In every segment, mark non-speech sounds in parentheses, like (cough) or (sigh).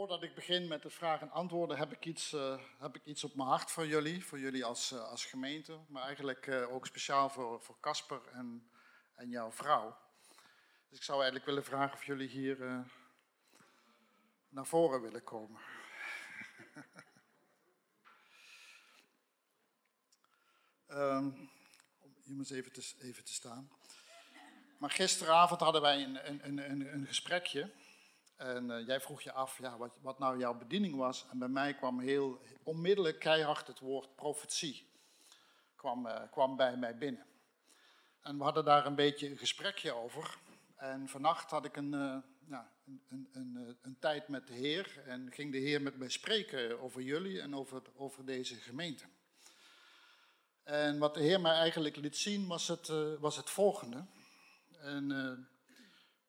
Voordat ik begin met de vragen en antwoorden, heb ik iets, uh, heb ik iets op mijn hart voor jullie. Voor jullie als, uh, als gemeente, maar eigenlijk uh, ook speciaal voor Casper en, en jouw vrouw. Dus ik zou eigenlijk willen vragen of jullie hier naar voren willen komen. um, (laughs) om even te, even te staan. Maar gisteravond hadden wij een, een, een, een gesprekje. En uh, jij vroeg je af ja, wat, wat, nou jouw bediening was. En bij mij kwam heel onmiddellijk keihard het woord profetie. Kwam, uh, kwam bij mij binnen. En we hadden daar een beetje een gesprekje over. En vannacht had ik een, uh, ja, een, een, een, een, tijd met de Heer. En ging de Heer met mij spreken over jullie en over, over deze gemeente. En wat de Heer mij eigenlijk liet zien was het, was het volgende. En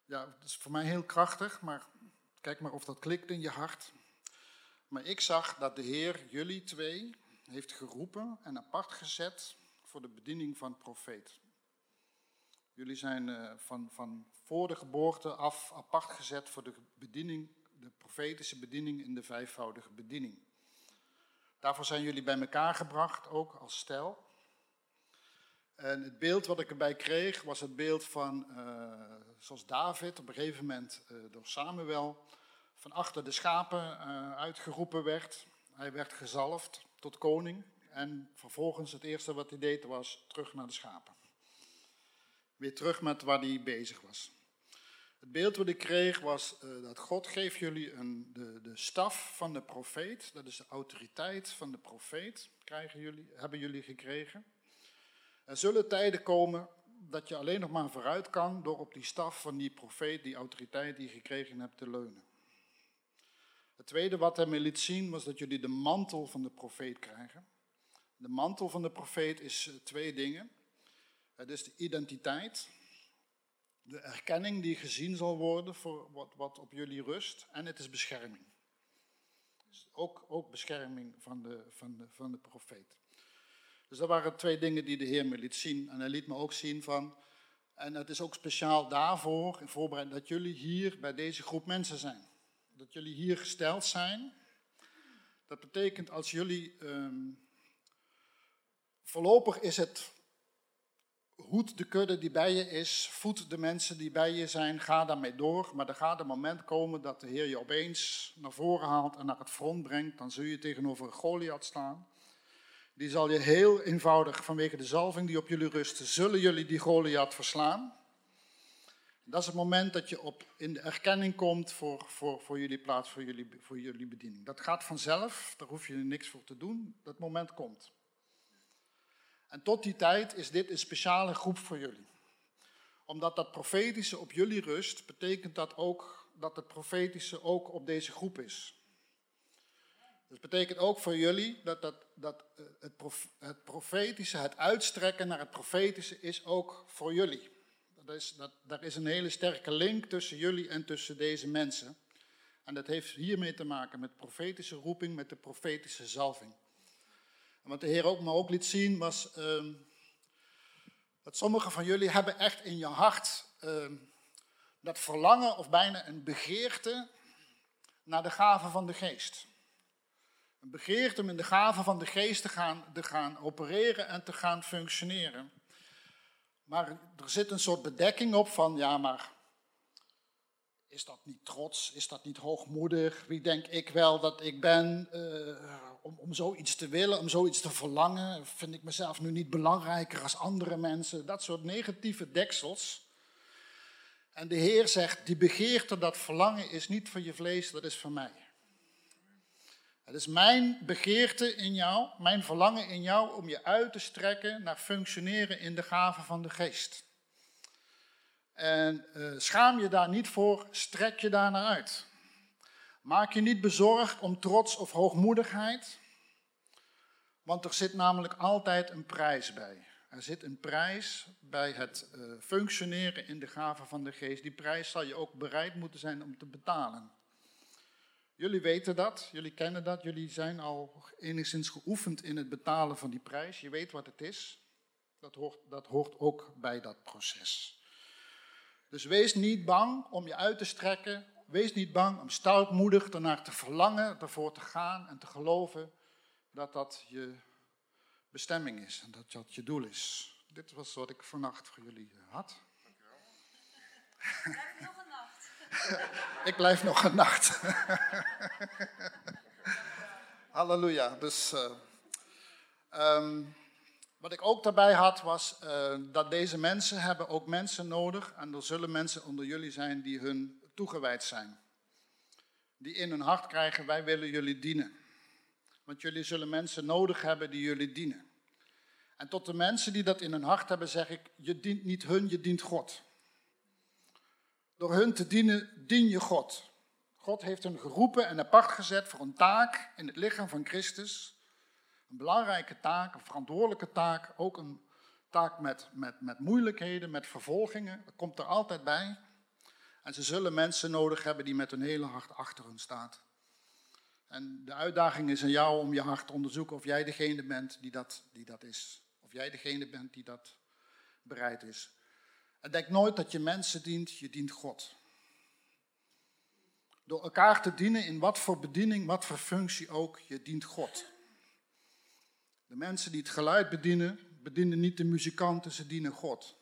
ja, het is voor mij heel krachtig, maar Kijk maar of dat klikt in je hart. Maar ik zag dat de Heer jullie twee heeft geroepen en apart gezet voor de bediening van profeet. Jullie zijn uh, van, van voor de geboorte af apart gezet voor de bediening, de profetische bediening in de vijfvoudige bediening. Daarvoor zijn jullie bij elkaar gebracht, ook als stel. En het beeld wat ik erbij kreeg was het beeld van, uh, zoals David op een gegeven moment uh, door Samuel van achter de schapen uh, uitgeroepen werd. Hij werd gezalfd tot koning en vervolgens het eerste wat hij deed was terug naar de schapen. Weer terug met waar hij bezig was. Het beeld wat ik kreeg was dat God geeft jullie een, de, de staf van de profeet, dat is de autoriteit van de profeet, krijgen jullie, hebben jullie gekregen. Er zullen tijden komen dat je alleen nog maar vooruit kan door op die staf van die profeet, die autoriteit die je gekregen hebt, te leunen. Het tweede wat hij me liet zien was dat jullie de mantel van de profeet krijgen. De mantel van de profeet is eh, twee dingen. Het is de identiteit, de erkenning die gezien zal worden voor wat, wat op jullie rust, en het is bescherming. Dus ook, ook bescherming van de, van, van de profeet. Dus dat waren twee dingen die de Heer me liet zien. En hij liet me ook zien van, en het is ook speciaal daarvoor, in voorbereiding, dat jullie hier bij deze groep mensen zijn. Dat jullie hier gesteld zijn. Dat betekent als jullie, um, voorlopig is het hoed de kudde die bij je is, voed de mensen die bij je zijn, ga daarmee door. Maar er gaat een moment komen dat de Heer je opeens naar voren haalt en naar het front brengt. Dan zul je tegenover een Goliath staan. Die zal je heel eenvoudig, vanwege de zalving die op jullie rust, zullen jullie die Goliath verslaan. Dat is het moment dat je op, in de erkenning komt voor, voor, voor jullie plaats, voor jullie, voor jullie bediening. Dat gaat vanzelf, daar hoef je niks voor te doen, dat moment komt. En tot die tijd is dit een speciale groep voor jullie. Omdat dat profetische op jullie rust, betekent dat ook dat het profetische ook op deze groep is. Dat betekent ook voor jullie dat, dat, dat eh, het, het profetische, het uitstrekken naar het profetische is ook voor jullie. Dat is, dat, daar is een hele sterke link tussen jullie en tussen deze mensen. En dat heeft hiermee te maken met profetische roeping, met de profetische zalving. En wat de Heer ook me ook liet zien was um, dat sommigen van jullie hebben echt in je hart um, dat verlangen of bijna een begeerte naar de gaven van de geest. Een begeerte om in de gaven van de geest te gaan, te gaan opereren en te gaan functioneren. Maar er zit een soort bedekking op van, ja, maar is dat niet trots? Is dat niet hoogmoedig? Wie denk ik wel dat ik ben uh, om, om zoiets te willen, om zoiets te verlangen? Vind ik mezelf nu niet belangrijker als andere mensen? Dat soort negatieve deksels. En de Heer zegt, die begeerte, dat verlangen is niet van je vlees, dat is van mij. Het is mijn begeerte in jou, mijn verlangen in jou om je uit te strekken naar functioneren in de gaven van de geest. En uh, schaam je daar niet voor, strek je daar naar uit. Maak je niet bezorgd om trots of hoogmoedigheid, want er zit namelijk altijd een prijs bij. Er zit een prijs bij het uh, functioneren in de gaven van de geest. Die prijs zal je ook bereid moeten zijn om te betalen. Jullie weten dat, jullie kennen dat, jullie zijn al enigszins geoefend in het betalen van die prijs. Je weet wat het is. Dat hoort, dat hoort ook bij dat proces. Dus wees niet bang om je uit te strekken wees niet bang om stoutmoedig ernaar te verlangen, ervoor te gaan en te geloven dat dat je bestemming is en dat dat je doel is. Dit was wat ik vannacht voor jullie had. Nog een nacht. (laughs) ik blijf nog een nacht. (laughs) Halleluja. Dus, uh, um, wat ik ook daarbij had was uh, dat deze mensen hebben ook mensen nodig. En er zullen mensen onder jullie zijn die hun toegewijd zijn. Die in hun hart krijgen, wij willen jullie dienen. Want jullie zullen mensen nodig hebben die jullie dienen. En tot de mensen die dat in hun hart hebben, zeg ik, je dient niet hun, je dient God. Door hun te dienen, dien je God. God heeft hen geroepen en apart gezet voor een taak in het lichaam van Christus. Een belangrijke taak, een verantwoordelijke taak, ook een taak met, met, met moeilijkheden, met vervolgingen. Dat komt er altijd bij. En ze zullen mensen nodig hebben die met hun hele hart achter hun staan. En de uitdaging is aan jou om je hart te onderzoeken of jij degene bent die dat, die dat is. Of jij degene bent die dat bereid is. En denk nooit dat je mensen dient, je dient God. Door elkaar te dienen in wat voor bediening, wat voor functie ook, je dient God. De mensen die het geluid bedienen, bedienen niet de muzikanten, ze dienen God.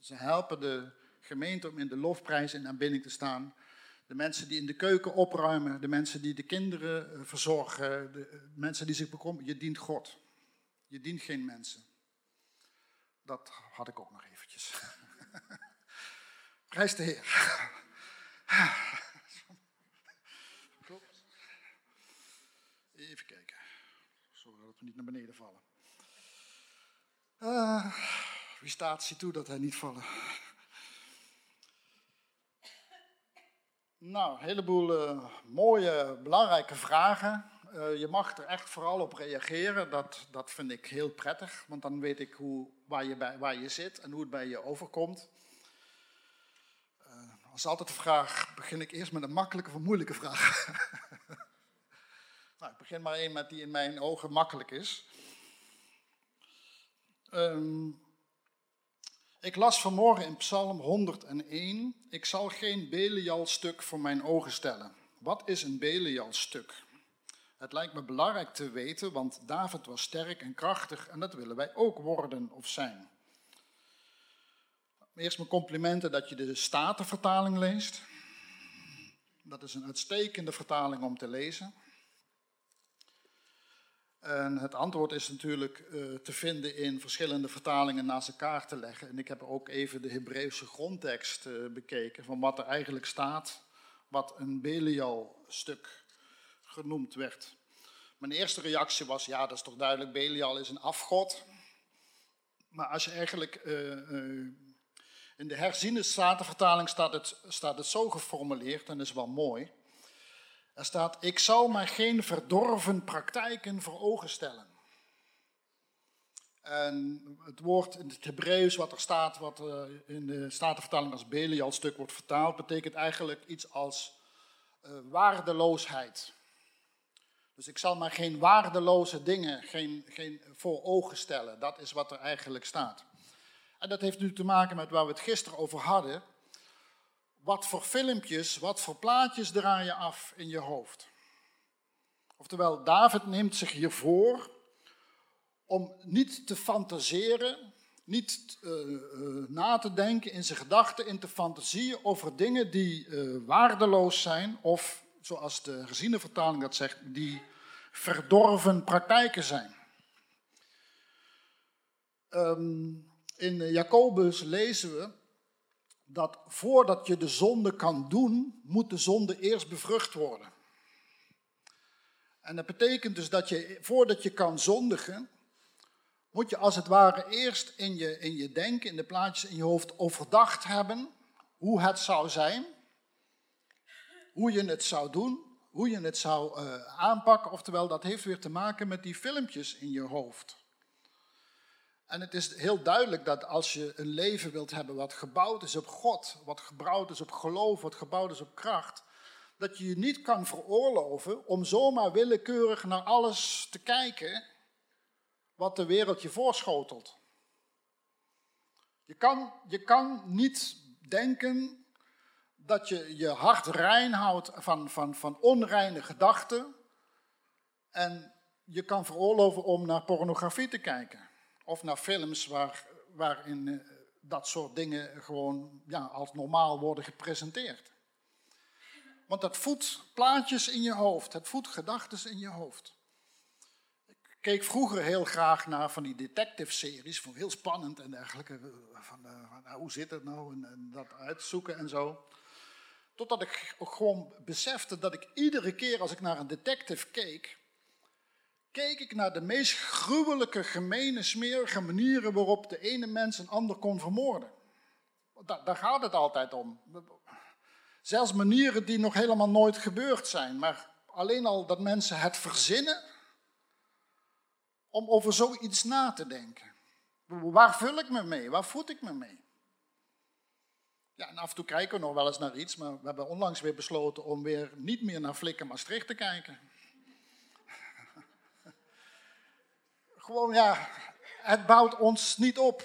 Ze helpen de gemeente om in de lofprijs en aanbidding te staan. De mensen die in de keuken opruimen, de mensen die de kinderen eh, verzorgen, de eh, mensen die zich bekomen, je dient God. Je dient geen mensen. Dat had ik ook nog eventjes. De Heer. Even kijken. Zorg dat we niet naar beneden vallen. Uh, wie staat, ziet toe dat hij niet vallen. Nou, een heleboel uh, mooie, belangrijke vragen. Uh, je mag er echt vooral op reageren. Dat, dat vind ik heel prettig, want dan weet ik hoe, waar, je waar je zit en hoe het bij je overkomt. Uh, als altijd de vraag, begin ik eerst met een makkelijke of een moeilijke vraag? (laughs) nou, ik begin maar één met die in mijn ogen makkelijk is. Um, ik las vanmorgen in Psalm 101: Ik zal geen Belial-stuk voor mijn ogen stellen. Wat is een Belial-stuk? Het lijkt me belangrijk te weten, want David was sterk en krachtig en dat willen wij ook worden of zijn. Eerst mijn complimenten dat je de Statenvertaling leest. Dat is een uitstekende vertaling om te lezen. En het antwoord is natuurlijk uh, te vinden in verschillende vertalingen naast elkaar te leggen. En ik heb ook even de Hebreeuwse grondtekst uh, bekeken van wat er eigenlijk staat, wat een Belial-stuk genoemd werd. Mijn eerste reactie was, ja, dat is toch duidelijk, Belial is een afgod. Maar als je eigenlijk uh, in de herziene statenvertaling staat het, staat het zo geformuleerd, en dat is wel mooi. Er staat, ik zal maar geen verdorven praktijken voor ogen stellen. En het woord in het Hebreeuws wat er staat, wat eh, in de Statenvertaling als Belial stuk wordt vertaald, betekent eigenlijk iets als waardeloosheid. Dus ik zal maar geen waardeloze dingen geen, geen voor ogen stellen. Dat is wat er eigenlijk staat. En dat heeft nu te maken met waar we het gisteren over hadden wat voor filmpjes, wat voor plaatjes draai je af in je hoofd? Oftewel, David neemt zich hiervoor om niet te fantaseren, niet uh, na te denken in zijn gedachten, in te fantasieën over dingen die uh, waardeloos zijn of, zoals de geziene vertaling dat zegt, die verdorven praktijken zijn. Um, in Jacobus lezen we dat voordat je de zonde kan doen, moet de zonde eerst bevrucht worden. En dat betekent dus dat je, voordat je kan zondigen, moet je als het ware eerst in je, in je denken, in de plaatjes in je hoofd overdacht hebben hoe het zou zijn, hoe je het zou doen, hoe je het zou uh, aanpakken. Oftewel, dat heeft weer te maken met die filmpjes in je hoofd. En het is heel duidelijk dat als je een leven wilt hebben wat gebouwd is op God, wat gebouwd is op geloof, wat gebouwd is op kracht, dat je je niet kan veroorloven om zomaar willekeurig naar alles te kijken wat de wereld je voorschotelt. Je kan, je kan niet denken dat je je hart rein houdt van, van, van onreine gedachten. En je kan veroorloven om naar pornografie te kijken. Of naar films waar, waarin eh, dat soort dingen gewoon ja, als normaal worden gepresenteerd. Want dat voedt plaatjes in je hoofd, het voedt gedachten in je hoofd. Ik keek vroeger heel graag naar van die detective-series, vond heel spannend en dergelijke. Van, uh, van nou, hoe zit het nou en, en, dat uitzoeken en zo. Totdat ik gewoon besefte dat ik iedere keer als ik naar een detective keek, keek ik naar de meest gruwelijke, gemene, smerige manieren waarop de ene mens een ander kon vermoorden. Daar, daar gaat het altijd om. Zelfs manieren die nog helemaal nooit gebeurd zijn, maar alleen al dat mensen het verzinnen om over zoiets na te denken. Waar vul ik me mee? Waar voed ik me mee? Ja, en af en toe kijken we nog wel eens naar iets, maar we hebben onlangs weer besloten om weer niet meer naar Flikken Maastricht te kijken. (laughs) Gewoon ja, het bouwt ons niet op.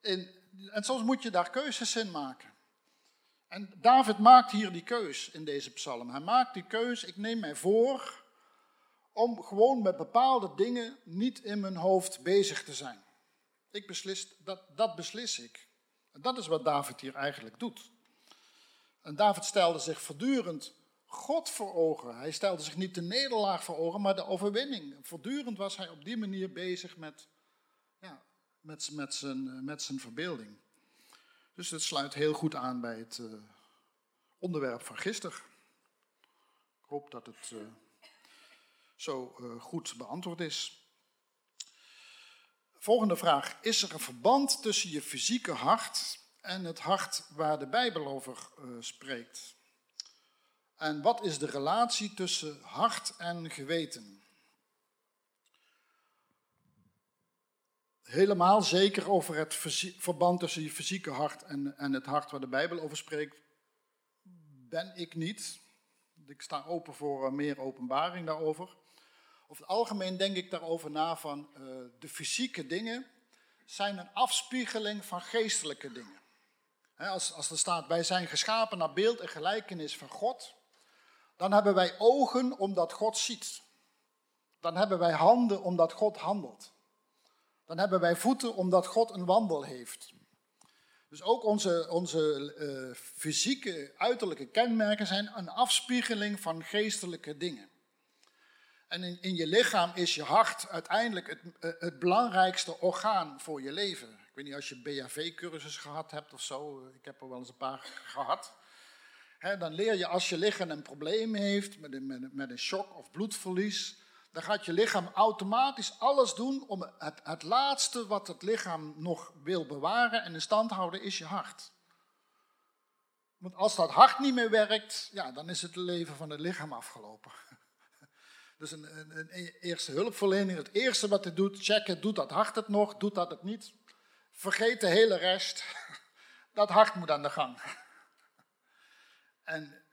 En, soms moet je daar keuzes in maken. En David maakt hier die keus in deze psalm. Hij maakt die keus, ik neem mij voor om gewoon met bepaalde dingen niet in mijn hoofd bezig te zijn. Ik beslis, dat, dat beslis ik. Dat is wat David hier eigenlijk doet. En David stelde zich voortdurend God voor ogen. Hij stelde zich niet de nederlaag voor ogen, maar de overwinning. Voortdurend was hij op die manier bezig met, ja, met, met, zijn, met zijn verbeelding. Dus het sluit heel goed aan bij het uh, onderwerp van gisteren. Ik hoop dat het uh, zo goed beantwoord is. Volgende vraag. Is er een verband tussen je fysieke hart en het hart waar de Bijbel over spreekt? En wat is de relatie tussen hart en geweten? helemaal zeker over het verband tussen je fysieke hart en, en het hart waar de Bijbel over spreekt, ben ik niet. Ik sta open voor eh, meer openbaring daarover. Over het algemeen denk ik daarover na van uh, de fysieke dingen zijn een afspiegeling van geestelijke dingen. als, als er staat, wij zijn geschapen naar beeld en gelijkenis van God, dan hebben wij ogen omdat God ziet. Dan hebben wij handen omdat God handelt dan hebben wij voeten omdat God een wandel heeft. Dus ook onze, onze uh, fysieke, uiterlijke kenmerken zijn een afspiegeling van geestelijke dingen. En in, je lichaam is je hart uiteindelijk het, uh, het belangrijkste orgaan voor je leven. Ik weet niet als je BHV-cursus gehad hebt of zo, ik heb er wel eens een paar gehad. dan leer je als je lichaam een probleem heeft met een, met, met een shock of bloedverlies, dan gaat je lichaam automatisch alles doen om het, het laatste wat het lichaam nog wil bewaren en in stand houden, is je hart. Want als dat hart niet meer werkt, ja, dan is het leven van het lichaam afgelopen. Dus een, een, een eerste hulpverlening, het eerste wat het doet, checken, doet dat hart het nog, doet dat het niet. Vergeet de hele rest, (laughs) dat hart moet aan de gang. (laughs) En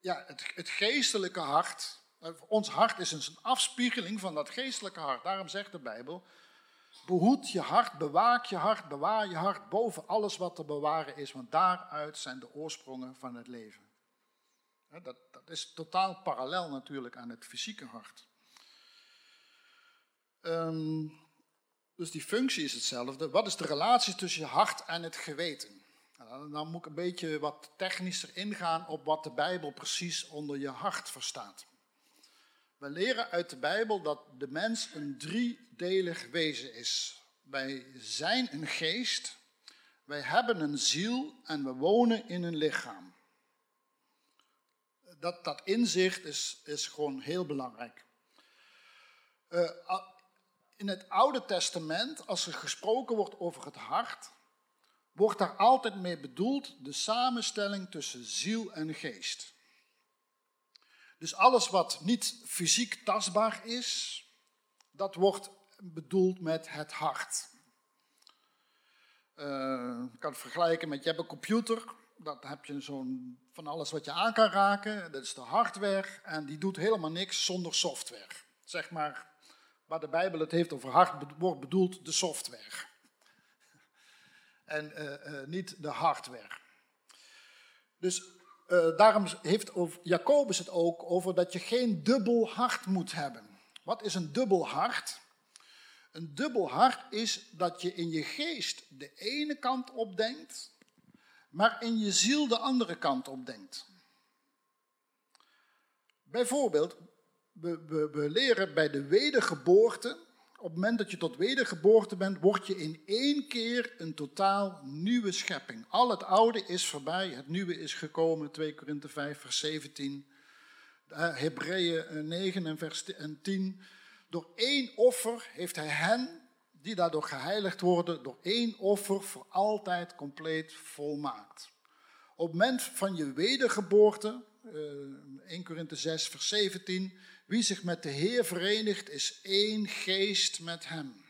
ja, het, het geestelijke hart, ons hart is een afspiegeling van dat geestelijke hart. Daarom zegt de Bijbel, behoed je hart, bewaak je hart, bewaar je hart boven alles wat te bewaren is, want daaruit zijn de oorsprongen van het leven. Dat, dat is totaal parallel natuurlijk aan het fysieke hart. Um, dus die functie is hetzelfde. Wat is de relatie tussen je hart en het geweten? Nou, dan moet ik een beetje wat technischer ingaan op wat de Bijbel precies onder je hart verstaat. We leren uit de Bijbel dat de mens een driedelig wezen is. Wij zijn een geest, wij hebben een ziel en we wonen in een lichaam. Dat, dat inzicht is, is gewoon heel belangrijk. Uh, in het Oude Testament, als er gesproken wordt over het hart, wordt daar altijd mee bedoeld de samenstelling tussen ziel en geest. Dus alles wat niet fysiek tastbaar is, dat wordt bedoeld met het hart. Uh, ik kan het vergelijken met, je hebt een computer, dat heb je zo'n van alles wat je aan kan raken, dat is de hardware en die doet helemaal niks zonder software. Zeg maar, waar de Bijbel het heeft over hart, wordt bedoeld de software. En uh, uh, niet de hardware. Dus uh, daarom heeft Jacobus het ook over dat je geen dubbel hart moet hebben. Wat is een dubbel hart? Een dubbel hart is dat je in je geest de ene kant opdenkt, maar in je ziel de andere kant opdenkt. Bijvoorbeeld, we, we, leren bij de wedergeboorte, op het moment dat je tot wedergeboorte bent, word je in één keer een totaal nieuwe schepping. Al het oude is voorbij, het nieuwe is gekomen, 2 Korinthe 5, vers 17, Hebreeën 9 en vers 10. Door één offer heeft hij hen, die daardoor geheiligd worden, door één offer voor altijd compleet volmaakt. Op het moment van je wedergeboorte, 1 eh, Korinthe 6, vers 17, wie zich met de Heer verenigt, is één geest met hem.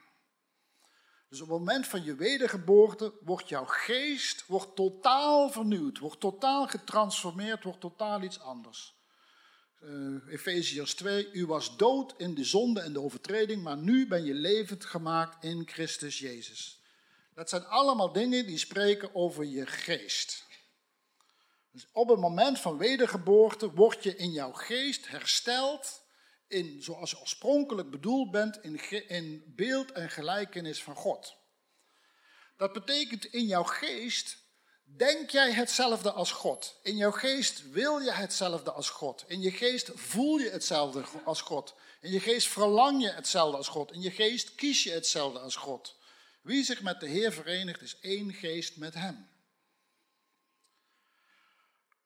Dus op het moment van je wedergeboorte wordt jouw geest wordt totaal vernieuwd, wordt totaal getransformeerd, wordt totaal iets anders. Uh, Efeziërs 2, u was dood in de zonde en de overtreding, maar nu ben je levend gemaakt in Christus Jezus. Dat zijn allemaal dingen die spreken over je geest. Dus op het moment van wedergeboorte word je in jouw geest hersteld in, zoals je oorspronkelijk bedoeld bent, in, in beeld en gelijkenis van God. Dat betekent in jouw geest Denk jij hetzelfde als God? In jouw geest wil je hetzelfde als God. In je geest voel je hetzelfde als God. In je geest verlang je hetzelfde als God. In je geest kies je hetzelfde als God. Wie zich met de Heer verenigt, is één geest met Hem.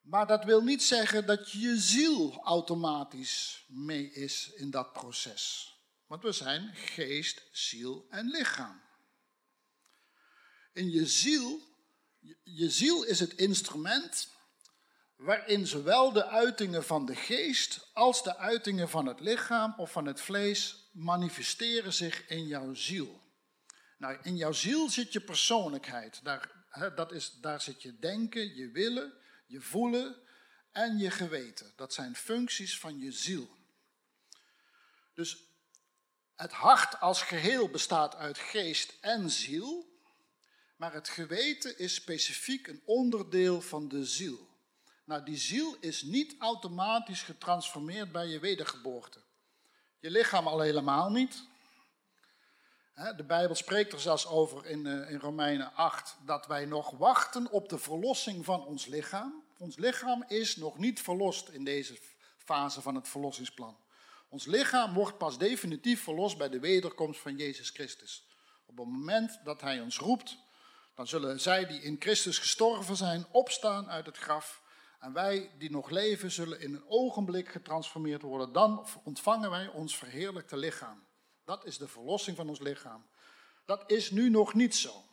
Maar dat wil niet zeggen dat je ziel automatisch mee is in dat proces. Want we zijn geest, ziel en lichaam. In je ziel je ziel is het instrument waarin zowel de uitingen van de geest als de uitingen van het lichaam of van het vlees manifesteren zich in jouw ziel. Nou, in jouw ziel zit je persoonlijkheid. Daar, dat is, daar zit je denken, je willen, je voelen en je geweten. Dat zijn functies van je ziel. Dus het hart als geheel bestaat uit geest en ziel. Maar het geweten is specifiek een onderdeel van de ziel. Nou, die ziel is niet automatisch getransformeerd bij je wedergeboorte. Je lichaam al helemaal niet. De Bijbel spreekt er zelfs over in, eh, in Romeinen 8 dat wij nog wachten op de verlossing van ons lichaam. Ons lichaam is nog niet verlost in deze fase van het verlossingsplan. Ons lichaam wordt pas definitief verlost bij de wederkomst van Jezus Christus. Op het moment dat Hij ons roept dan zullen zij die in Christus gestorven zijn opstaan uit het graf. En wij die nog leven zullen in een ogenblik getransformeerd worden. Dan ontvangen wij ons verheerlijkte lichaam. Dat is de verlossing van ons lichaam. Dat is nu nog niet zo.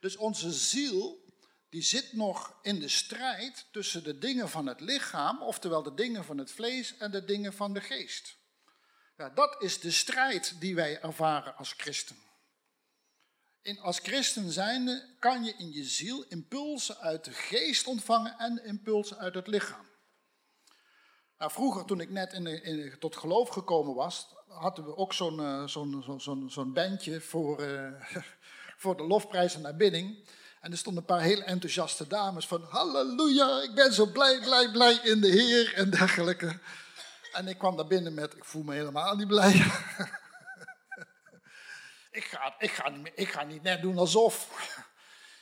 Dus onze ziel, die zit nog in de strijd tussen de dingen van het lichaam, oftewel de dingen van het vlees en de dingen van de geest. Ja, dat is de strijd die wij ervaren als christen. Als christen zijnde kan je in je ziel impulsen uit de geest ontvangen en impulsen uit het lichaam. Nou, vroeger, toen ik net in in tot geloof gekomen was, hadden we ook zo'n zo'n bandje voor, uh, (laughs) voor de lofprijs en bidding. En er stonden een paar heel enthousiaste dames van halleluja, ik ben zo blij, blij, blij in de Heer en dergelijke. En ik kwam daar binnen met, ik voel me helemaal niet blij. (laughs) Ik ga, ik, ga niet, ik ga niet net doen alsof.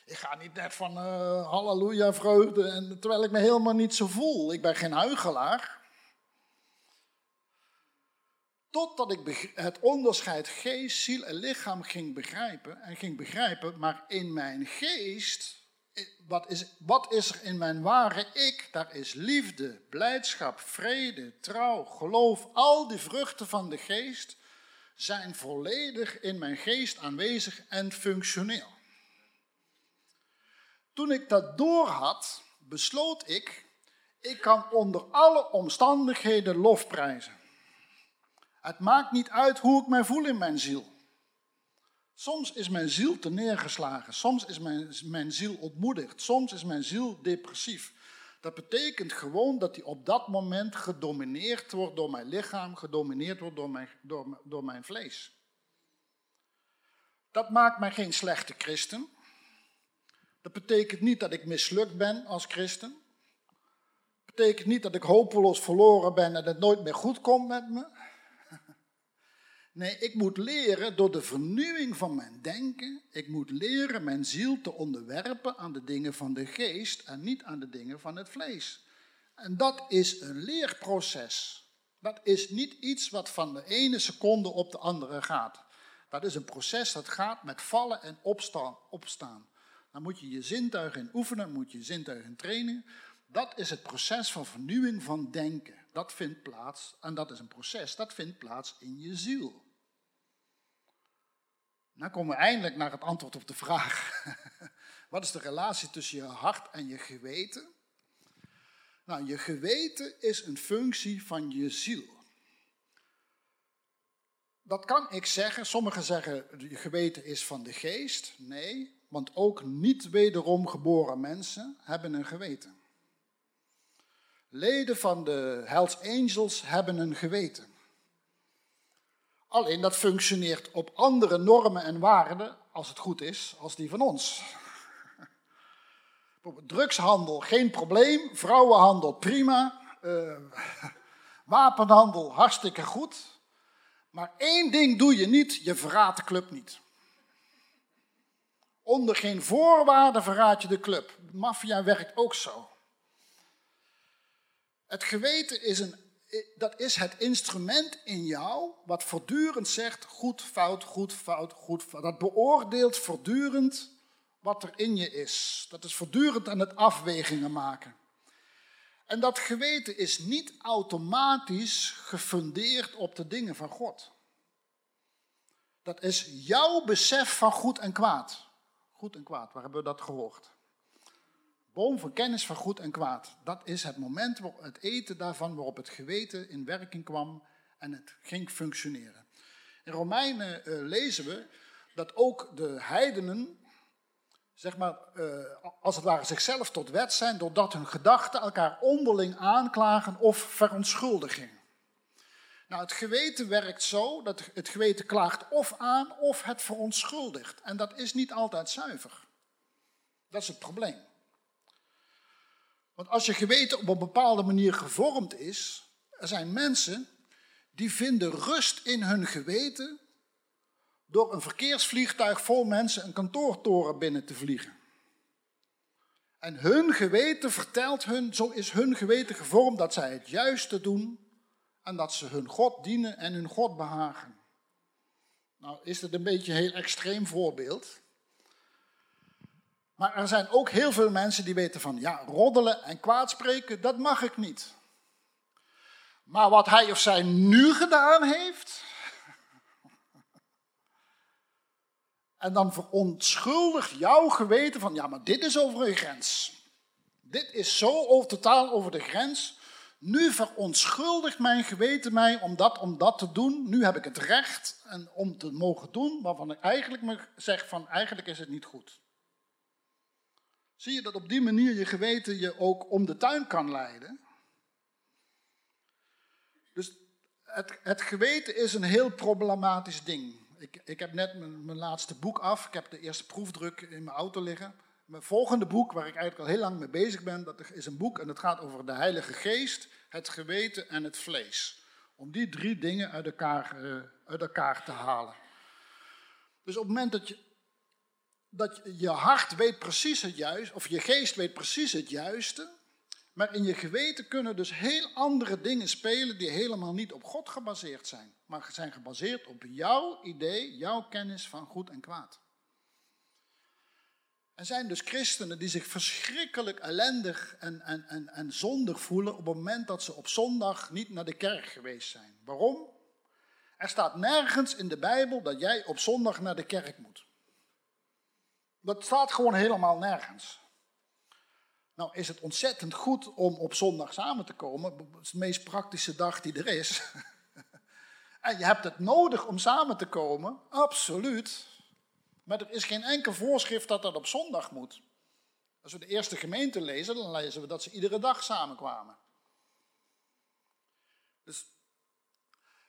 Ik ga niet net van uh, halleluja vreugde, en, terwijl ik me helemaal niet zo voel. Ik ben geen huigelaar. Totdat ik het onderscheid geest, ziel en lichaam ging begrijpen. En ging begrijpen, maar in mijn geest, eh, wat is, wat is er in mijn ware ik? Daar is liefde, blijdschap, vrede, trouw, geloof, al die vruchten van de geest zijn volledig in mijn geest aanwezig en functioneel. Toen ik dat doorhad, besloot ik, ik kan onder alle omstandigheden lofprijzen. Het maakt niet uit hoe ik mij voel in mijn ziel. Soms is mijn ziel te neergeslagen, soms is mijn, mijn ziel ontmoedigd, soms is mijn ziel depressief. Dat betekent gewoon dat hij op dat moment gedomineerd wordt door mijn lichaam, gedomineerd wordt door mijn, door, door mijn vlees. Dat maakt mij geen slechte christen. Dat betekent niet dat ik mislukt ben als christen. betekent niet dat ik hopeloos verloren ben en het nooit meer goed komt met me. Nee, ik moet leren door de vernieuwing van mijn denken. Ik moet leren mijn ziel te onderwerpen aan de dingen van de geest en niet aan de dingen van het vlees. En dat is een leerproces. Dat is niet iets wat van de ene seconde op de andere gaat. Dat is een proces dat gaat met vallen en opstaan. opstaan. Dan moet je je zintuigen in oefenen, moet je je zintuigen in trainen. Dat is het proces van vernieuwing van denken. Dat vindt plaats, en dat is een proces, dat vindt plaats in je ziel. Dan komen we eindelijk naar het antwoord op de vraag. (laughs) Wat is de relatie tussen je hart en je geweten? Nou, je geweten is een functie van je ziel. Dat kan ik zeggen. Sommigen zeggen je geweten is van de geest. Nee, want ook niet wederom geboren mensen hebben een geweten. Leden van de Hells Angels hebben een geweten. Alleen dat functioneert op andere normen en waarden, als het goed is, als die van ons. (laughs) Drugshandel, geen probleem. Vrouwenhandel, prima. Uh, (laughs) wapenhandel, hartstikke goed. Maar één ding doe je niet, je verraadt de club niet. Onder geen voorwaarden verraad je de club. Maffia werkt ook zo. Het geweten is, een, dat is het instrument in jou wat voortdurend zegt goed, fout, goed, fout, goed. Dat beoordeelt voortdurend wat er in je is. Dat is voortdurend aan het afwegingen maken. En dat geweten is niet automatisch gefundeerd op de dingen van God. Dat is jouw besef van goed en kwaad. Goed en kwaad, waar hebben we dat gehoord? Boom van kennis van goed en kwaad. Dat is het moment, het eten daarvan, waarop het geweten in werking kwam en het ging functioneren. In Romeinen uh, lezen we dat ook de heidenen, zeg maar, uh, als het ware zichzelf tot wet zijn, doordat hun gedachten elkaar onderling aanklagen of verontschuldigen. Nou, het geweten werkt zo dat het geweten klaagt of aan of het verontschuldigt. En dat is niet altijd zuiver. Dat is het probleem. Want als je geweten op een bepaalde manier gevormd is, er zijn mensen die vinden rust in hun geweten door een verkeersvliegtuig vol mensen een kantoortoren binnen te vliegen. En hun geweten vertelt hun, zo is hun geweten gevormd dat zij het juiste doen en dat ze hun God dienen en hun God behagen. Nou, is het een beetje een heel extreem voorbeeld. Maar er zijn ook heel veel mensen die weten van, ja, roddelen en kwaadspreken, dat mag ik niet. Maar wat hij of zij nu gedaan heeft, (laughs) en dan verontschuldigt jouw geweten van, ja, maar dit is over een grens. Dit is zo over, totaal over de grens. Nu verontschuldigt mijn geweten mij om dat, om dat te doen. Nu heb ik het recht en om te mogen doen waarvan ik eigenlijk zeg van, eigenlijk is het niet goed. Zie je dat op die manier je geweten je ook om de tuin kan leiden? Dus het, het geweten is een heel problematisch ding. Ik, ik heb net mijn, laatste boek af. Ik heb de eerste proefdruk in mijn auto liggen. Mijn volgende boek, waar ik eigenlijk al heel lang mee bezig ben, dat is een boek en dat gaat over de Heilige Geest, het geweten en het vlees. Om die drie dingen uit elkaar, uh, uit elkaar te halen. Dus op het moment dat je dat je hart weet precies het juiste, of je geest weet precies het juiste, maar in je geweten kunnen dus heel andere dingen spelen die helemaal niet op God gebaseerd zijn, maar zijn gebaseerd op jouw idee, jouw kennis van goed en kwaad. Er zijn dus christenen die zich verschrikkelijk ellendig en, en, en, en zondig voelen op het moment dat ze op zondag niet naar de kerk geweest zijn. Waarom? Er staat nergens in de Bijbel dat jij op zondag naar de kerk moet. Dat staat gewoon helemaal nergens. Nou is het ontzettend goed om op zondag samen te komen. Het is de meest praktische dag die er is. (laughs) en je hebt het nodig om samen te komen, absoluut. Maar er is geen enkel voorschrift dat dat op zondag moet. Als we de eerste gemeente lezen, dan lezen we dat ze iedere dag samenkwamen. Dus,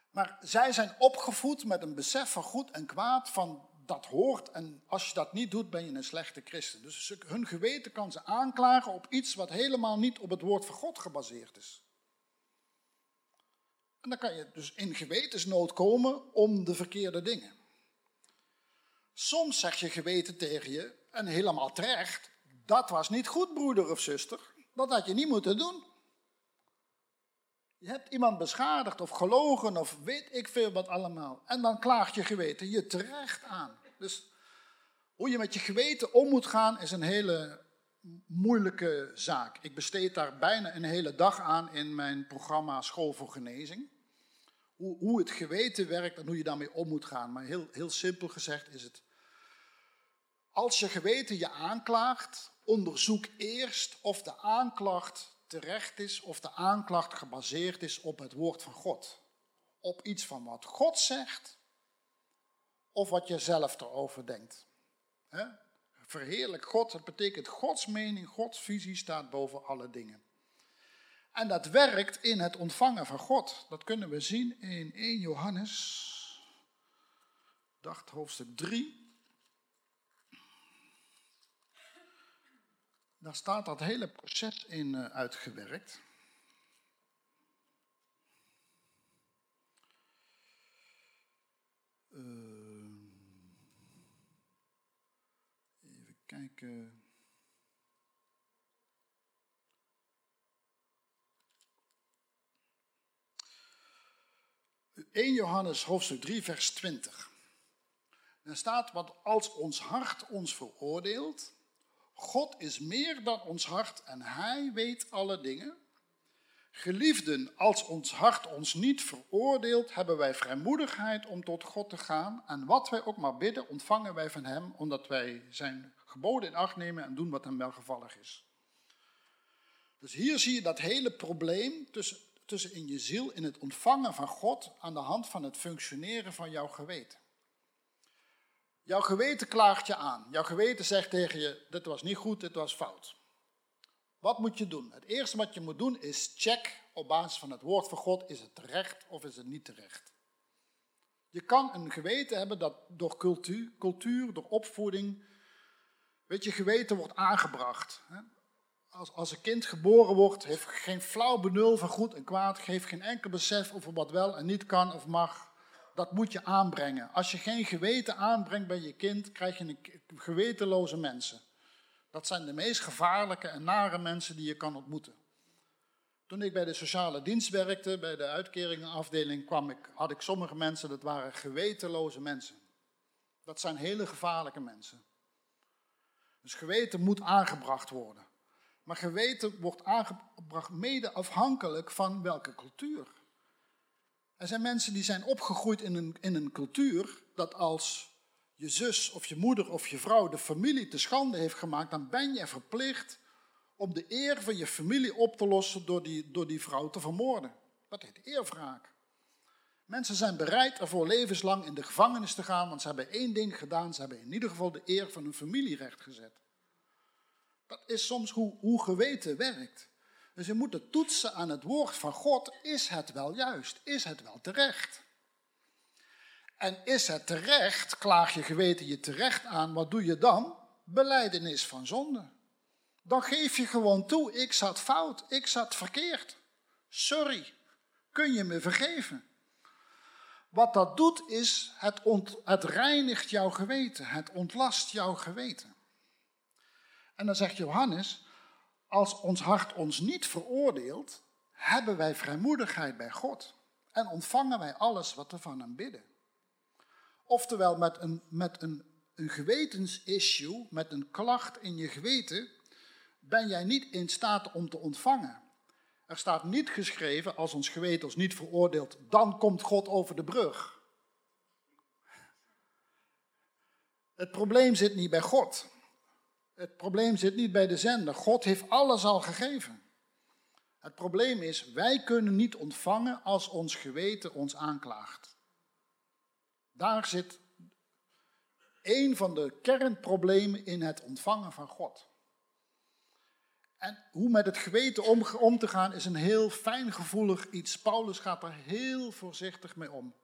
maar zij zijn opgevoed met een besef van goed en kwaad, van dat hoort en als je dat niet doet, ben je een slechte christen. Dus hun geweten kan ze aanklagen op iets wat helemaal niet op het woord van God gebaseerd is. En dan kan je dus in gewetensnood komen om de verkeerde dingen. Soms zegt je geweten tegen je, en helemaal terecht, dat was niet goed, broeder of zuster. Dat had je niet moeten doen. Je hebt iemand beschadigd of gelogen of weet ik veel wat allemaal. En dan klaagt je geweten je terecht aan. Dus hoe je met je geweten om moet gaan is een hele moeilijke zaak. Ik besteed daar bijna een hele dag aan in mijn programma School voor Genezing. Hoe, hoe het geweten werkt en hoe je daarmee om moet gaan. Maar heel, heel simpel gezegd is het. Als je geweten je aanklaagt, onderzoek eerst of de aanklacht terecht is of de aanklacht gebaseerd is op het woord van God. Op iets van wat God zegt of wat je zelf erover denkt. Verheerlijk God, dat betekent Gods mening, Gods visie staat boven alle dingen. En dat werkt in het ontvangen van God. Dat kunnen we zien in 1 Johannes, dacht hoofdstuk 3. Daar staat dat hele proces in uh, uitgewerkt. Uh, even kijken. ...1 Johannes hoofdstuk 3 vers 20. Er staat, want als ons hart ons veroordeelt God is meer dan ons hart en Hij weet alle dingen. Geliefden, als ons hart ons niet veroordeelt, hebben wij vrijmoedigheid om tot God te gaan. En wat wij ook maar bidden, ontvangen wij van Hem, omdat wij zijn geboden in acht nemen en doen wat Hem welgevallig is. Dus hier zie je dat hele probleem tussen, tussen in je ziel, in het ontvangen van God, aan de hand van het functioneren van jouw geweten. Jouw geweten klaagt je aan. Jouw geweten zegt tegen je, dit was niet goed, dit was fout. Wat moet je doen? Het eerste wat je moet doen is check op basis van het woord van God, is het terecht of is het niet terecht? Je kan een geweten hebben dat door cultuur, cultuur door opvoeding, weet je, geweten wordt aangebracht. Als, als een kind geboren wordt, heeft geen flauw benul van goed en kwaad, geeft geen enkel besef over wat wel en niet kan of mag dat moet je aanbrengen. Als je geen geweten aanbrengt bij je kind, krijg je een gewetenloze mensen. Dat zijn de meest gevaarlijke en nare mensen die je kan ontmoeten. Toen ik bij de sociale dienst werkte, bij de uitkeringenafdeling, kwam ik, had ik sommige mensen, dat waren gewetenloze mensen. Dat zijn hele gevaarlijke mensen. Dus geweten moet aangebracht worden. Maar geweten wordt aangebracht mede afhankelijk van welke cultuur. Er zijn mensen die zijn opgegroeid in een, in een cultuur dat als je zus of je moeder of je vrouw de familie te schande heeft gemaakt, dan ben je verplicht om de eer van je familie op te lossen door die, door die vrouw te vermoorden. Dat heet eerwraak. Mensen zijn bereid ervoor levenslang in de gevangenis te gaan, want ze hebben één ding gedaan, ze hebben in ieder geval de eer van hun familie rechtgezet. Dat is soms hoe, hoe geweten werkt. Dus je moet het toetsen aan het woord van God. Is het wel juist? Is het wel terecht? En is het terecht, klaag je geweten je terecht aan, wat doe je dan? Beleidenis van zonde. Dan geef je gewoon toe, ik zat fout, ik zat verkeerd. Sorry, kun je me vergeven? Wat dat doet is, het, het reinigt jouw geweten, het ontlast jouw geweten. En dan zegt Johannes, als ons hart ons niet veroordeelt, hebben wij vrijmoedigheid bij God en ontvangen wij alles wat we van hem bidden. Oftewel, met een, met een, een gewetensissue, met een klacht in je geweten, ben jij niet in staat om te ontvangen. Er staat niet geschreven, als ons geweten ons niet veroordeelt, dan komt God over de brug. Het probleem zit niet bij God. Het probleem zit niet bij de zender. God heeft alles al gegeven. Het probleem is, wij kunnen niet ontvangen als ons geweten ons aanklaagt. Daar zit een van de kernproblemen in het ontvangen van God. En hoe met het geweten om, om te gaan is een heel fijngevoelig iets. Paulus gaat er heel voorzichtig mee om.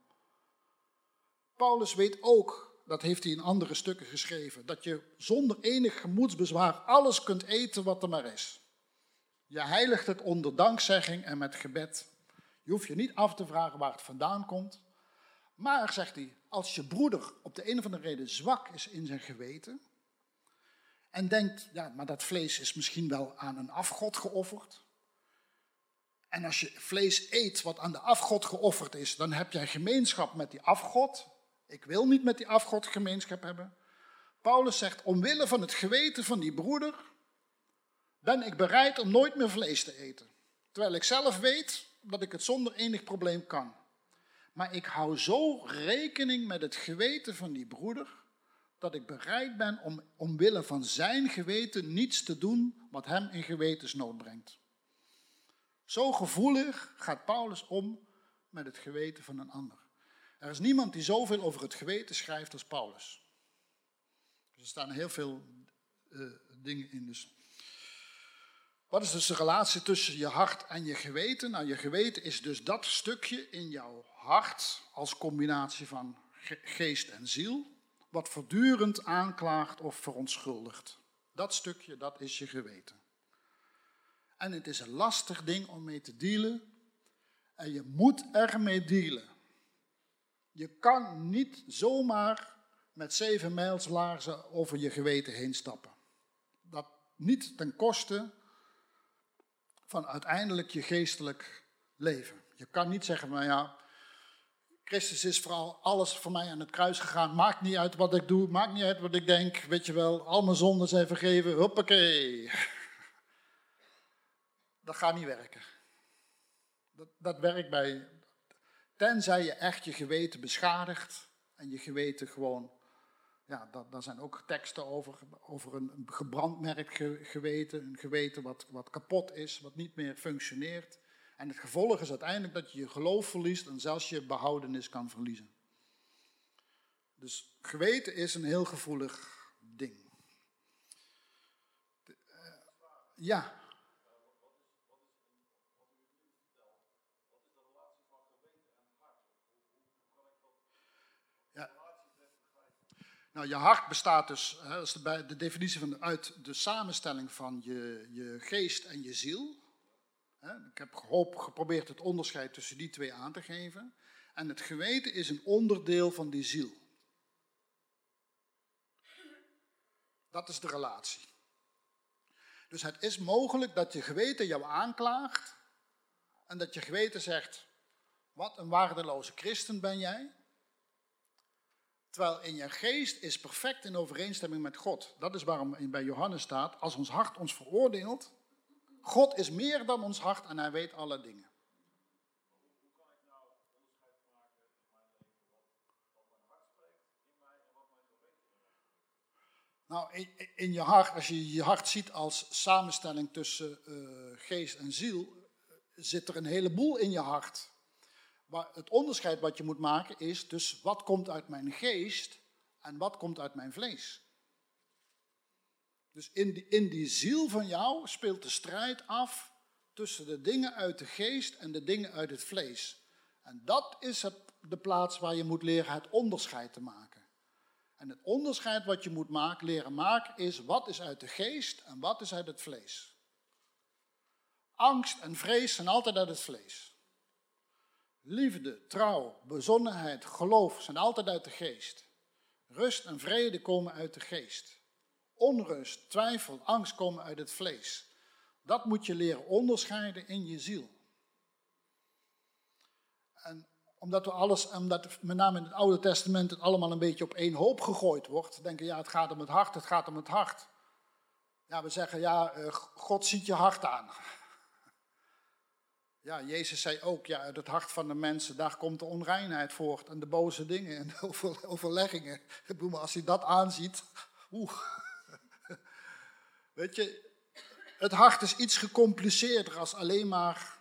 Paulus weet ook dat heeft hij in andere stukken geschreven, dat je zonder enig gemoedsbezwaar alles kunt eten wat er maar is. Je heiligt het onder dankzegging en met gebed. Je hoeft je niet af te vragen waar het vandaan komt. Maar, zegt hij, als je broeder op de een of andere reden zwak is in zijn geweten en denkt, ja, maar dat vlees is misschien wel aan een afgod geofferd. En als je vlees eet wat aan de afgod geofferd is, dan heb jij gemeenschap met die afgod. Ik wil niet met die afgod gemeenschap hebben. Paulus zegt, omwille van het geweten van die broeder, ben ik bereid om nooit meer vlees te eten. Terwijl ik zelf weet dat ik het zonder enig probleem kan. Maar ik hou zo rekening met het geweten van die broeder, dat ik bereid ben om omwille van zijn geweten niets te doen wat hem in gewetensnood brengt. Zo gevoelig gaat Paulus om met het geweten van een ander. Er is niemand die zoveel over het geweten schrijft als Paulus. er staan heel veel uh, dingen in. Dus. Wat is dus de relatie tussen je hart en je geweten? Nou, je geweten is dus dat stukje in jouw hart als combinatie van geest en ziel, wat voortdurend aanklaagt of verontschuldigt. Dat stukje, dat is je geweten. En het is een lastig ding om mee te dealen. En je moet ermee dealen. Je kan niet zomaar met zeven mijls laarzen over je geweten heen stappen. Dat niet ten koste van uiteindelijk je geestelijk leven. Je kan niet zeggen, maar ja, Christus is vooral alles voor mij aan het kruis gegaan. Maakt niet uit wat ik doe, maakt niet uit wat ik denk. Weet je wel, al mijn zonden zijn vergeven. Hoppakee. Dat gaat niet werken. Dat, dat werkt bij, tenzij je echt je geweten beschadigt en je geweten gewoon, ja, dat, daar zijn ook teksten over, over een, gebrandmerkt geweten, een geweten wat, wat kapot is, wat niet meer functioneert. En het gevolg is uiteindelijk dat je je geloof verliest en zelfs je behoudenis kan verliezen. Dus geweten is een heel gevoelig ding. De, uh, ja. Nou, je hart bestaat dus, hè, de, de definitie van uit de samenstelling van je, je geest en je ziel. Ik heb gehoop, geprobeerd het onderscheid tussen die twee aan te geven. En het geweten is een onderdeel van die ziel. Dat is de relatie. Dus het is mogelijk dat je geweten jou aanklaagt en dat je geweten zegt, wat een waardeloze christen ben jij. Terwijl in je geest is perfect in overeenstemming met God. Dat is waarom bij Johannes staat, als ons hart ons veroordeelt, God is meer dan ons hart en hij weet alle dingen. Nou, in, je hart, als je je hart ziet als samenstelling tussen uh, geest en ziel, eh, zit er een heleboel in je hart. Maar het onderscheid wat je moet maken is dus wat komt uit mijn geest en wat komt uit mijn vlees. Dus in die, in die ziel van jou speelt de strijd af tussen de dingen uit de geest en de dingen uit het vlees. En dat is het, de plaats waar je moet leren het onderscheid te maken. En het onderscheid wat je moet maken, leren maken is wat is uit de geest en wat is uit het vlees. Angst en vrees zijn altijd uit het vlees. Liefde, trouw, bezonnenheid, geloof zijn altijd uit de geest. Rust en vrede komen uit de geest. Onrust, twijfel, angst komen uit het vlees. Dat moet je leren onderscheiden in je ziel. En omdat we alles, omdat met name in het Oude Testament het allemaal een beetje op één hoop gegooid wordt, denken ja, het gaat om het hart, het gaat om het hart. Ja, we zeggen ja, eh, God ziet je hart aan. Ja, Jezus zei ook, ja, uit het hart van de mensen, daar komt de onreinheid voort en de boze dingen en (laughs) de overleggingen. Ik bedoel, als hij dat aanziet, oeh. Weet je, het hart is iets gecompliceerder als alleen maar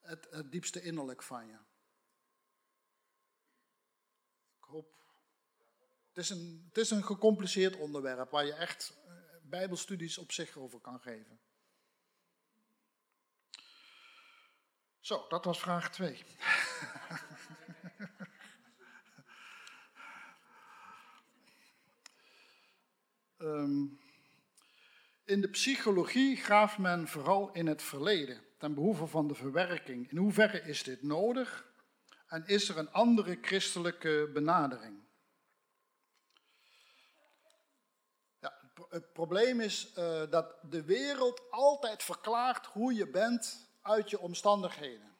het, het diepste innerlijk van je. Ik hoop. Het is, een, het is een gecompliceerd onderwerp waar je echt eh, bijbelstudies op zich over kan geven. Zo, dat was vraag 2. (laughs) Ehm, in de psychologie graaft men vooral in het verleden, ten behoeve van de verwerking. In hoeverre is dit nodig en is er een andere christelijke benadering? Ja, het probleem is uh, dat de wereld altijd verklaart hoe je bent uit je omstandigheden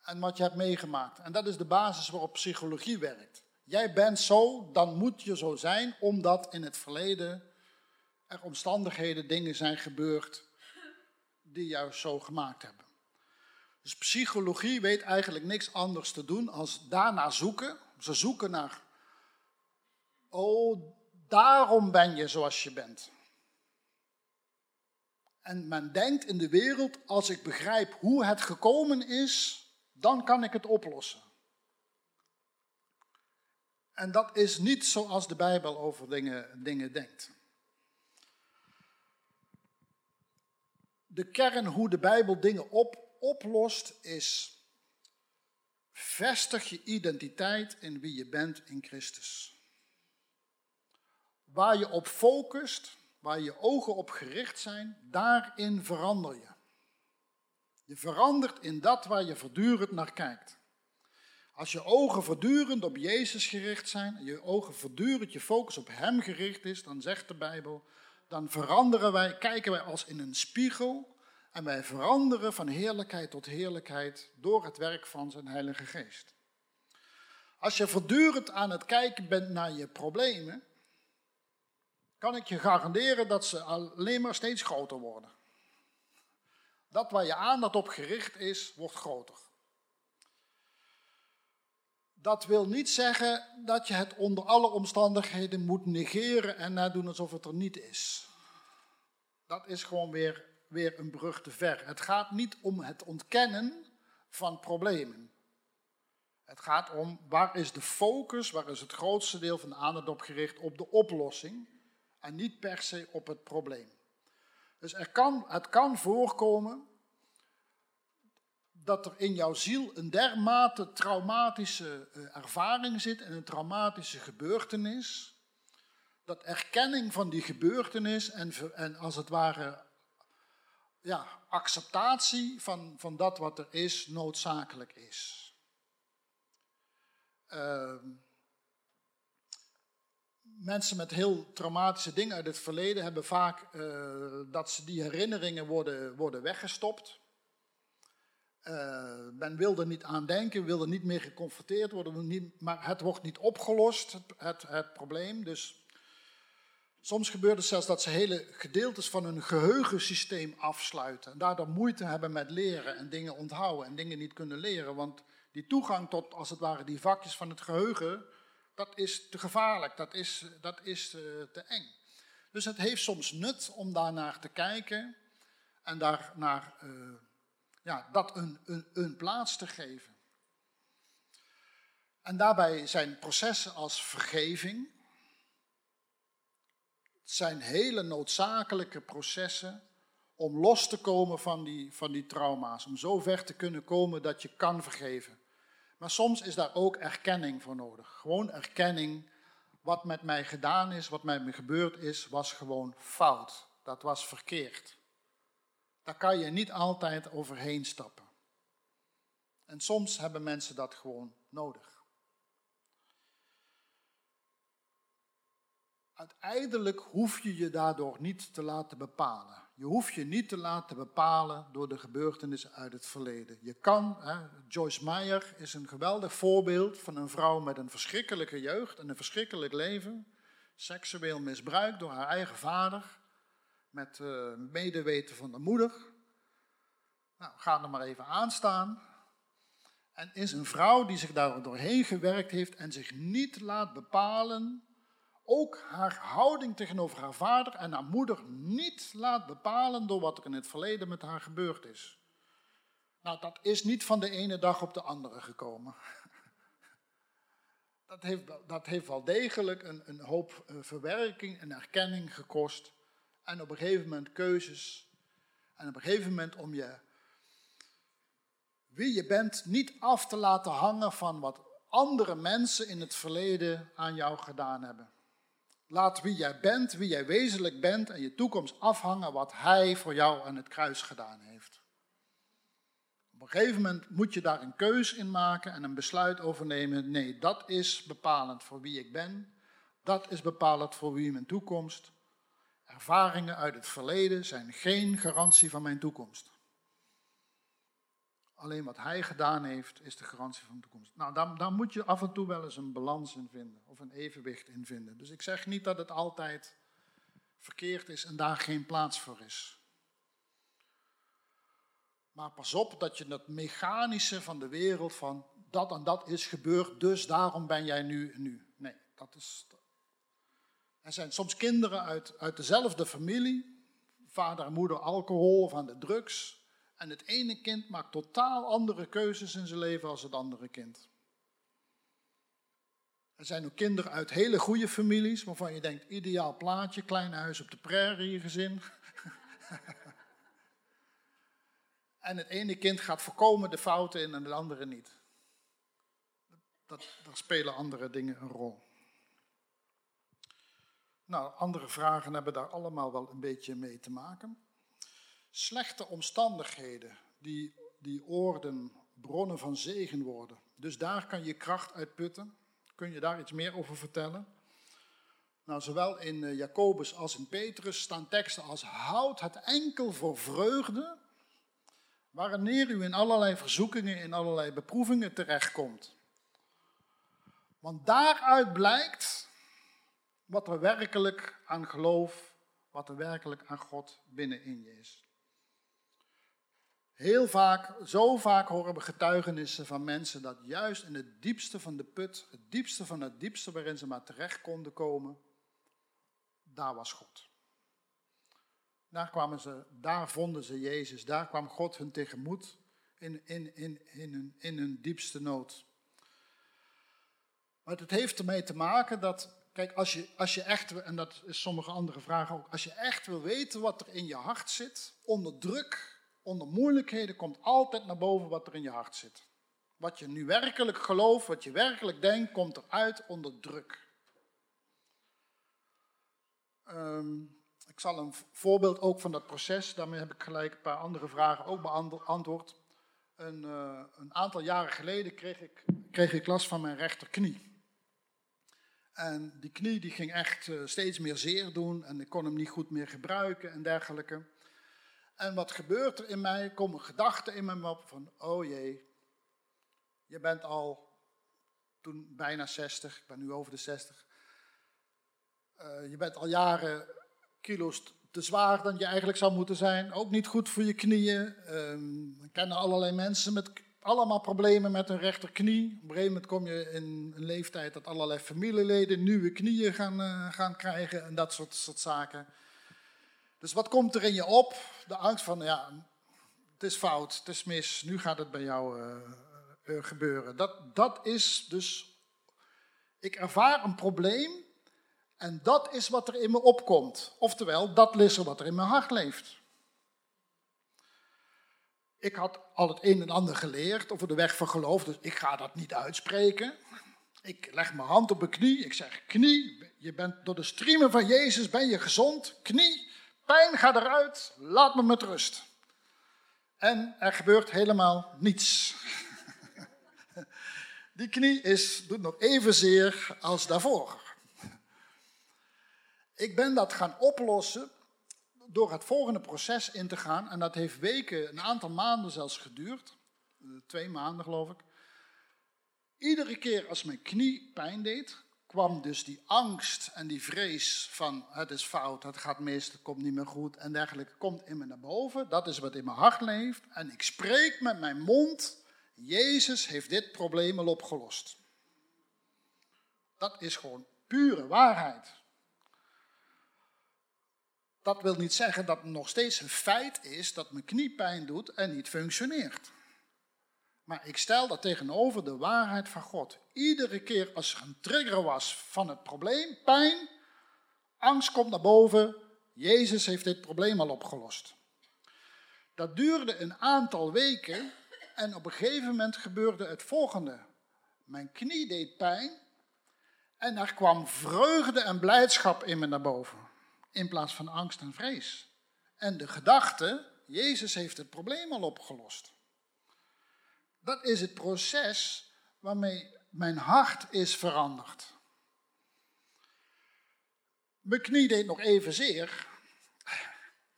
en wat je hebt meegemaakt. En dat is de basis waarop psychologie werkt. Jij bent zo, dan moet je zo zijn, omdat in het verleden er omstandigheden, dingen zijn gebeurd die jou zo gemaakt hebben. Dus psychologie weet eigenlijk niks anders te doen als daarna zoeken. Ze zoeken naar, oh, daarom ben je zoals je bent. En men denkt in de wereld, als ik begrijp hoe het gekomen is, dan kan ik het oplossen. En dat is niet zoals de Bijbel over dingen, dingen denkt. De kern hoe de Bijbel dingen op, oplost is: vestig je identiteit in wie je bent in Christus. Waar je op focust, waar je ogen op gericht zijn, daarin verander je. Je verandert in dat waar je voortdurend naar kijkt. Als je ogen voortdurend op Jezus gericht zijn, en je ogen voortdurend je focus op Hem gericht is, dan zegt de Bijbel, dan veranderen wij, kijken wij als in een spiegel en wij veranderen van heerlijkheid tot heerlijkheid door het werk van zijn Heilige Geest. Als je voortdurend aan het kijken bent naar je problemen, kan ik je garanderen dat ze alleen maar steeds groter worden. Dat waar je aandacht op gericht is, wordt groter. Dat wil niet zeggen dat je het onder alle omstandigheden moet negeren en nadoen alsof het er niet is. Dat is gewoon weer, weer een brug te ver. Het gaat niet om het ontkennen van problemen. Het gaat om waar is de focus, waar is het grootste deel van de aandacht op gericht op de oplossing en niet per se op het probleem. Dus er kan, het kan voorkomen dat er in jouw ziel een dermate traumatische eh, ervaring zit en een traumatische gebeurtenis, dat erkenning van die gebeurtenis en, en als het ware ja, acceptatie van, van dat wat er is noodzakelijk is. Uh, mensen met heel traumatische dingen uit het verleden hebben vaak uh, dat ze die herinneringen worden, worden weggestopt. Uh, men wil er niet aan denken, wil er niet meer geconfronteerd worden, maar het wordt niet opgelost, het, het, het, probleem. Dus soms gebeurt het zelfs dat ze hele gedeeltes van hun geheugensysteem afsluiten. En daardoor moeite hebben met leren en dingen onthouden en dingen niet kunnen leren. Want die toegang tot, als het ware, die vakjes van het geheugen, dat is te gevaarlijk, dat is, dat is uh, te eng. Dus het heeft soms nut om daarnaar te kijken en daarnaar uh, ja, dat een, een, een plaats te geven. En daarbij zijn processen als vergeving, zijn hele noodzakelijke processen om los te komen van die, van die trauma's, om zo ver te kunnen komen dat je kan vergeven. Maar soms is daar ook erkenning voor nodig. Gewoon erkenning, wat met mij gedaan is, wat met me gebeurd is, was gewoon fout. Dat was verkeerd. Daar kan je niet altijd overheen stappen. En soms hebben mensen dat gewoon nodig. Uiteindelijk hoef je je daardoor niet te laten bepalen. Je hoeft je niet te laten bepalen door de gebeurtenissen uit het verleden. Je kan, hè, Joyce Meyer is een geweldig voorbeeld van een vrouw met een verschrikkelijke jeugd en een verschrikkelijk leven. Seksueel misbruikt door haar eigen vader met uh, medeweten van de moeder. Nou, ga er maar even aan staan. En is een vrouw die zich daar doorheen gewerkt heeft en zich niet laat bepalen, ook haar houding tegenover haar vader en haar moeder niet laat bepalen door wat er in het verleden met haar gebeurd is. Nou, dat is niet van de ene dag op de andere gekomen. (laughs) Dat heeft, dat heeft wel degelijk een, een hoop eh, verwerking en erkenning gekost en op een gegeven moment keuzes. En op een gegeven moment om je wie je bent niet af te laten hangen van wat andere mensen in het verleden aan jou gedaan hebben. Laat wie jij bent, wie jij wezenlijk bent en je toekomst afhangen wat Hij voor jou aan het kruis gedaan heeft. Op een gegeven moment moet je daar een keus in maken en een besluit over nemen. Nee, dat is bepalend voor wie ik ben. Dat is bepalend voor wie mijn toekomst. Ervaringen uit het verleden zijn geen garantie van mijn toekomst. Alleen wat hij gedaan heeft, is de garantie van de toekomst. Nou, daar, moet je af en toe wel eens een balans in vinden, of een evenwicht in vinden. Dus ik zeg niet dat het altijd verkeerd is en daar geen plaats voor is. Maar pas op dat je het mechanische van de wereld van dat en dat is gebeurd, dus daarom ben jij nu en nu. Nee, dat is. Er zijn soms kinderen uit, uit dezelfde familie, vader en moeder alcohol of de drugs. En het ene kind maakt totaal andere keuzes in zijn leven als het andere kind. Er zijn ook kinderen uit hele goede families, waarvan je denkt, ideaal plaatje, klein huis op de prairie gezin. (laughs) en het ene kind gaat voorkomen de fouten in en het andere niet. Dat, daar spelen andere dingen een rol. Nou, andere vragen hebben daar allemaal wel een beetje mee te maken slechte omstandigheden die, die oorden bronnen van zegen worden. Dus daar kan je kracht uit putten. Kun je daar iets meer over vertellen? Nou, zowel in eh, Jacobus als in Petrus staan teksten als houd het enkel voor vreugde, wanneer u in allerlei verzoekingen, in allerlei beproevingen terechtkomt. Want daaruit blijkt wat er werkelijk aan geloof, wat er werkelijk aan God binnenin je is. Heel vaak, zo vaak horen we getuigenissen van mensen dat juist in het diepste van de put, het diepste van het diepste waarin ze maar terecht konden komen, daar was God. Daar, kwamen ze, daar vonden ze Jezus, daar kwam God hun tegemoet in, in, in, in, hun, in hun diepste nood. Maar het heeft ermee te maken dat, kijk, als je, als je echt, en dat is sommige andere vragen ook, als je echt wil weten wat er in je hart zit, onder druk onder moeilijkheden komt altijd naar boven wat er in je hart zit. Wat je nu werkelijk gelooft, wat je werkelijk denkt, komt eruit onder druk. Ehm, ik zal een voorbeeld ook van dat proces, daarmee heb ik gelijk een paar andere vragen ook beantwoord. Een, uh, een aantal jaren geleden kreeg ik, kreeg ik last van mijn rechterknie. En die knie die ging echt uh, steeds meer zeer doen en ik kon hem niet goed meer gebruiken en dergelijke. En wat gebeurt er in mij? Komen gedachten in me op van, oh jee, je bent al toen bijna 60, ik ben nu over de 60. Uh, je bent al jaren kilo's te zwaar dan je eigenlijk zou moeten zijn. Ook niet goed voor je knieën. Um, we kennen allerlei mensen met allemaal problemen met hun rechterknie. Op een gegeven moment kom je in een leeftijd dat allerlei familieleden nieuwe knieën gaan, uh, gaan krijgen en dat soort, soort zaken. Dus wat komt er in je op? De angst van, ja, het is fout, het is mis, nu gaat het bij jou uh, gebeuren. Dat, dat is dus, ik ervaar een probleem en dat is wat er in me opkomt. Oftewel, dat is er wat er in mijn hart leeft. Ik had al het een en ander geleerd over de weg van geloof, dus ik ga dat niet uitspreken. Ik leg mijn hand op mijn knie, ik zeg, knie, je bent door de streamen van Jezus ben je gezond, knie, Pijn, ga eruit, laat me met rust. En er gebeurt helemaal niets. (laughs) Die knie is, doet nog evenzeer als daarvoor. Ik ben dat gaan oplossen door het volgende proces in te gaan. En dat heeft weken, een aantal maanden zelfs geduurd. Twee maanden geloof ik. Iedere keer als mijn knie pijn deed, kwam dus die angst en die vrees van het is fout, het gaat mis, het komt niet meer goed en dergelijke, komt in me naar boven. Dat is wat in mijn hart leeft. En ik spreek met mijn mond, Jezus heeft dit probleem al opgelost. Dat is gewoon pure waarheid. Dat wil niet zeggen dat het nog steeds een feit is dat mijn knie pijn doet en niet functioneert. Maar ik stel dat tegenover de waarheid van God. Iedere keer als er een trigger was van het probleem, pijn, angst komt naar boven. Jezus heeft dit probleem al opgelost. Dat duurde een aantal weken en op een gegeven moment gebeurde het volgende. Mijn knie deed pijn En er kwam vreugde en blijdschap in me naar boven, in plaats van angst en vrees. En de gedachte, Jezus heeft het probleem al opgelost. Dat is het proces waarmee mijn hart is veranderd. Mijn knie deed nog even zeer.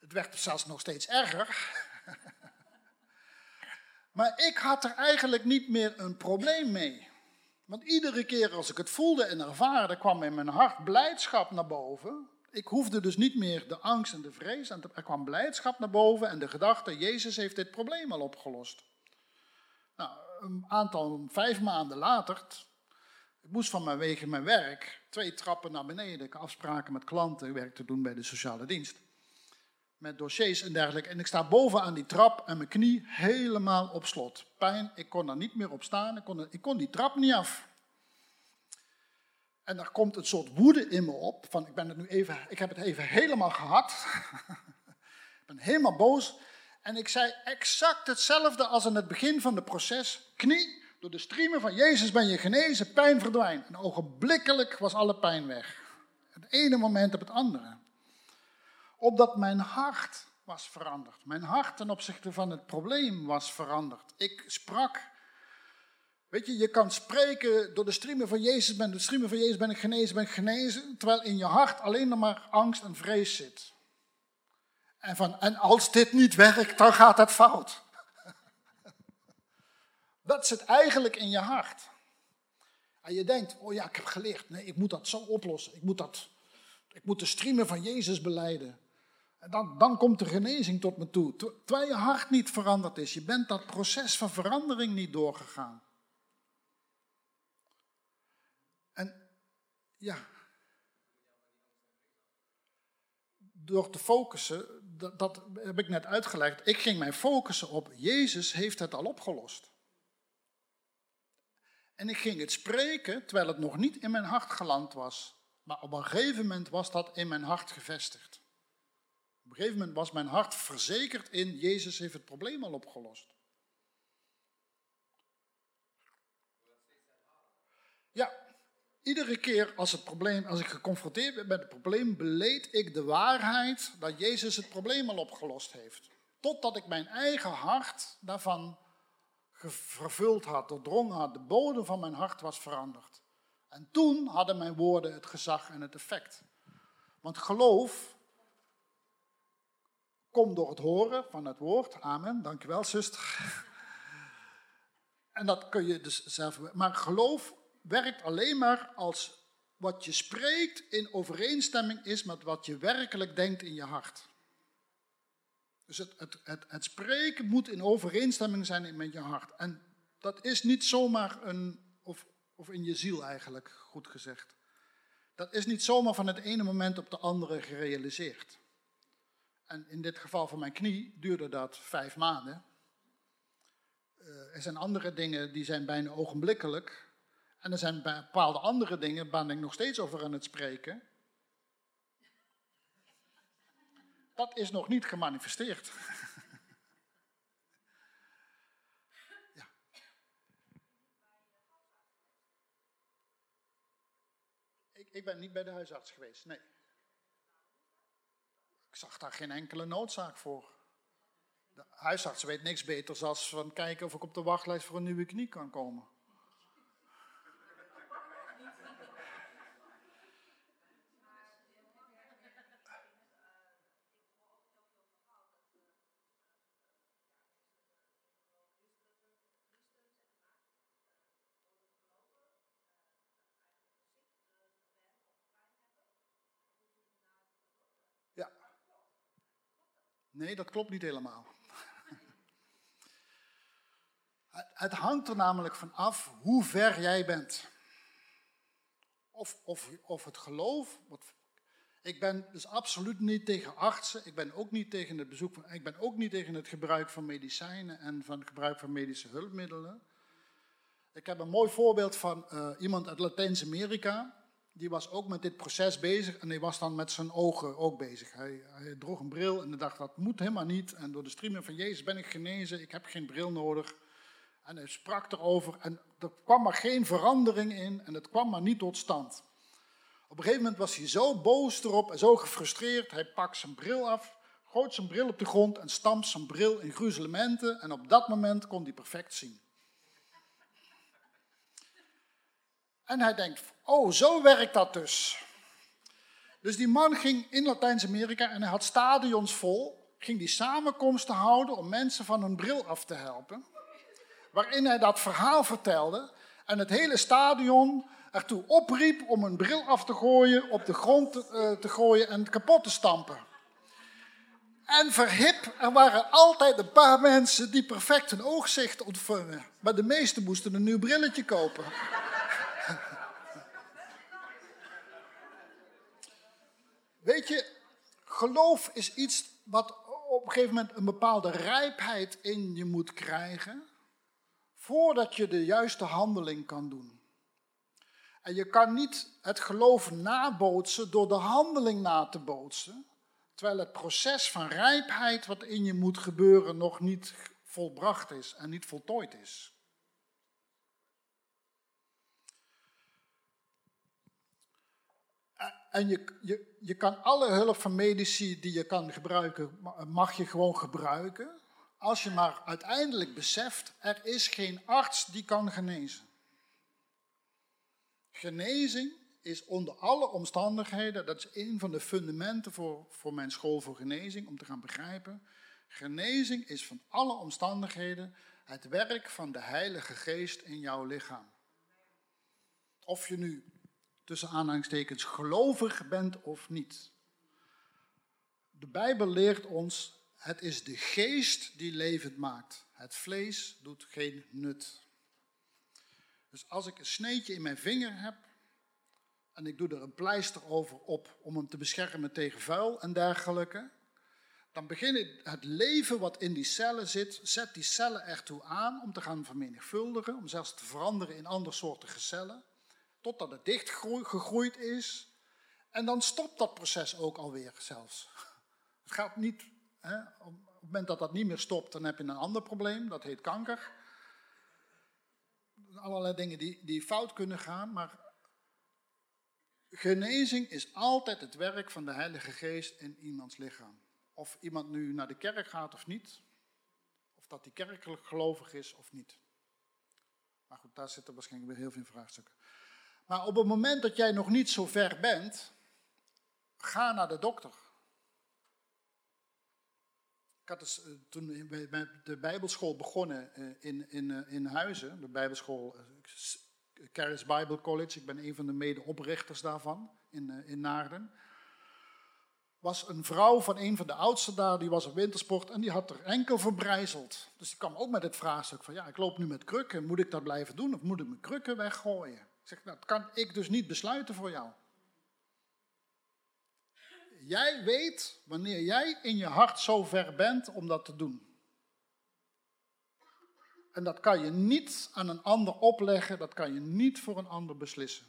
Het werd zelfs nog steeds erger. Maar ik had er eigenlijk niet meer een probleem mee. Want iedere keer als ik het voelde en ervaarde, kwam in mijn hart blijdschap naar boven. Ik hoefde dus niet meer de angst en de vrees. En er kwam blijdschap naar boven en de gedachte, Jezus heeft dit probleem al opgelost. Een aantal, vijf maanden later, ik moest van mijn werk twee trappen naar beneden. Ik afspraken met klanten, werk te doen bij de sociale dienst. Met dossiers en dergelijke. En ik sta boven aan die trap en mijn knie helemaal op slot. Pijn, ik kon er niet meer op staan, ik kon, ik kon die trap niet af. En daar komt een soort woede in me op, van ik, ben het nu even, ik heb het even helemaal gehad. (laughs) ik ben helemaal boos. En ik zei exact hetzelfde als in het begin van het proces. Knie, door de streamen van Jezus ben je genezen, pijn verdwijnt. En ogenblikkelijk was alle pijn weg. Het ene moment op het andere. Opdat mijn hart was veranderd. Mijn hart ten opzichte van het probleem was veranderd. Ik sprak. Weet je, je kan spreken door de streamen van Jezus, ben, de streamen van Jezus ben ik genezen, ben ik genezen, terwijl in je hart alleen nog maar angst en vrees zit. En, van, en als dit niet werkt, dan gaat het fout. (laughs) Dat zit eigenlijk in je hart. En je denkt, oh ja, ik heb geleerd. Nee, ik moet dat zo oplossen. Ik moet, dat, ik moet de streamen van Jezus beleiden. En dan, dan komt de genezing tot me toe. Terwijl je hart niet veranderd is. Je bent dat proces van verandering niet doorgegaan. En ja, door te focussen, dat, dat, heb ik net uitgelegd. Ik ging mij focussen op Jezus heeft het al opgelost. En ik ging het spreken terwijl het nog niet in mijn hart geland was. Maar op een gegeven moment was dat in mijn hart gevestigd. Op een gegeven moment was mijn hart verzekerd in Jezus heeft het probleem al opgelost. Ja, iedere keer als, probleem, als ik geconfronteerd ben met het probleem, beleed ik de waarheid dat Jezus het probleem al opgelost heeft. Totdat ik mijn eigen hart daarvan vervuld had, doordrongen had. De bodem van mijn hart was veranderd. En toen hadden mijn woorden het gezag en het effect. Want geloof komt door het horen van het woord. Amen. Dankjewel, zuster. (laughs) En dat kun je dus zelf. Maar geloof werkt alleen maar als wat je spreekt in overeenstemming is met wat je werkelijk denkt in je hart. Dus het, het, het, het spreken moet in overeenstemming zijn met je hart. En dat is niet zomaar een, of, of in je ziel eigenlijk, goed gezegd. Dat is niet zomaar van het ene moment op de andere gerealiseerd. En in dit geval van mijn knie duurde dat vijf maanden. Uh, er zijn andere dingen die zijn bijna ogenblikkelijk. En er zijn bepaalde andere dingen, waar ik nog steeds over aan het spreken. Dat is nog niet gemanifesteerd. (laughs) ja. ik, ik ben niet bij de huisarts geweest, nee. Ik zag daar geen enkele noodzaak voor. De huisarts weet niks beters dan van kijken of ik op de wachtlijst voor een nieuwe knie kan komen. Nee, dat klopt niet helemaal. Het hangt er namelijk van af hoe ver jij bent. Of, of, of het geloof. Ik ben dus absoluut niet tegen artsen. Ik ben ook niet tegen het bezoek van. Ik ben ook niet tegen het gebruik van medicijnen en van het gebruik van medische hulpmiddelen. Ik heb een mooi voorbeeld van uh, iemand uit Latijns-Amerika die was ook met dit proces bezig en hij was dan met zijn ogen ook bezig. Hij, hij droeg een bril en hij dacht, dat moet helemaal niet. En door de streamen van Jezus ben ik genezen, ik heb geen bril nodig. En hij sprak erover en er kwam maar geen verandering in en het kwam maar niet tot stand. Op een gegeven moment was hij zo boos erop en zo gefrustreerd. Hij pakt zijn bril af, gooit zijn bril op de grond en stampt zijn bril in gruzelementen. En op dat moment kon hij perfect zien. En hij denkt, oh, zo werkt dat dus. Dus die man ging in Latijns-Amerika en hij had stadions vol, ging die samenkomsten houden om mensen van hun bril af te helpen. Waarin hij dat verhaal vertelde en het hele stadion ertoe opriep om een bril af te gooien, op de grond te, uh, te gooien en kapot te stampen. En verhip, er waren altijd een paar mensen die perfect een oogzicht ontvangen. Maar de meesten moesten een nieuw brilletje kopen. Weet je, geloof is iets wat op een gegeven moment een bepaalde rijpheid in je moet krijgen. Voordat je de juiste handeling kan doen. En je kan niet het geloof nabootsen door de handeling na te bootsen. Terwijl het proces van rijpheid wat in je moet gebeuren nog niet volbracht is en niet voltooid is. En je, je, je kan alle hulp van medici die je kan gebruiken, mag je gewoon gebruiken. Als je maar uiteindelijk beseft, er is geen arts die kan genezen. Genezing is onder alle omstandigheden, dat is een van de fundamenten voor, voor mijn school voor genezing, om te gaan begrijpen. Genezing is van alle omstandigheden het werk van de Heilige Geest in jouw lichaam. Of je nu tussen aanhalingstekens gelovig bent of niet. De Bijbel leert ons, het is de geest die levend maakt. Het vlees doet geen nut. Dus als ik een sneetje in mijn vinger heb en ik doe er een pleister over op om hem te beschermen tegen vuil en dergelijke, dan begint het leven wat in die cellen zit, zet die cellen ertoe aan om te gaan vermenigvuldigen, om zelfs te veranderen in andere soorten cellen totdat het dicht gegroeid is. En dan stopt dat proces ook alweer zelfs. (laughs) Het gaat niet, hè, op het moment dat dat niet meer stopt, dan heb je een ander probleem, dat heet kanker. Allerlei dingen die, die fout kunnen gaan, maar genezing is altijd het werk van de Heilige Geest in iemands lichaam. Of iemand nu naar de kerk gaat of niet, of dat hij kerkelijk gelovig is of niet. Maar goed, daar zitten waarschijnlijk weer heel veel vraagstukken. Maar op het moment dat jij nog niet zo ver bent, ga naar de dokter. Ik had dus, toen bij de Bijbelschool begonnen eh, in, in, eh, in Huizen, de Bijbelschool Caris Bible College, ik ben een van de medeoprichters daarvan in, in Naarden. Was een vrouw van een van de oudsten daar, die was op wintersport en die had er enkel verbrijzeld. Dus die kwam ook met het vraagstuk van, ja, ik loop nu met krukken, moet ik dat blijven doen of moet ik mijn krukken weggooien? Zeg, nou, dat kan ik dus niet besluiten voor jou. Jij weet wanneer jij in je hart zo ver bent om dat te doen. En dat kan je niet aan een ander opleggen, dat kan je niet voor een ander beslissen.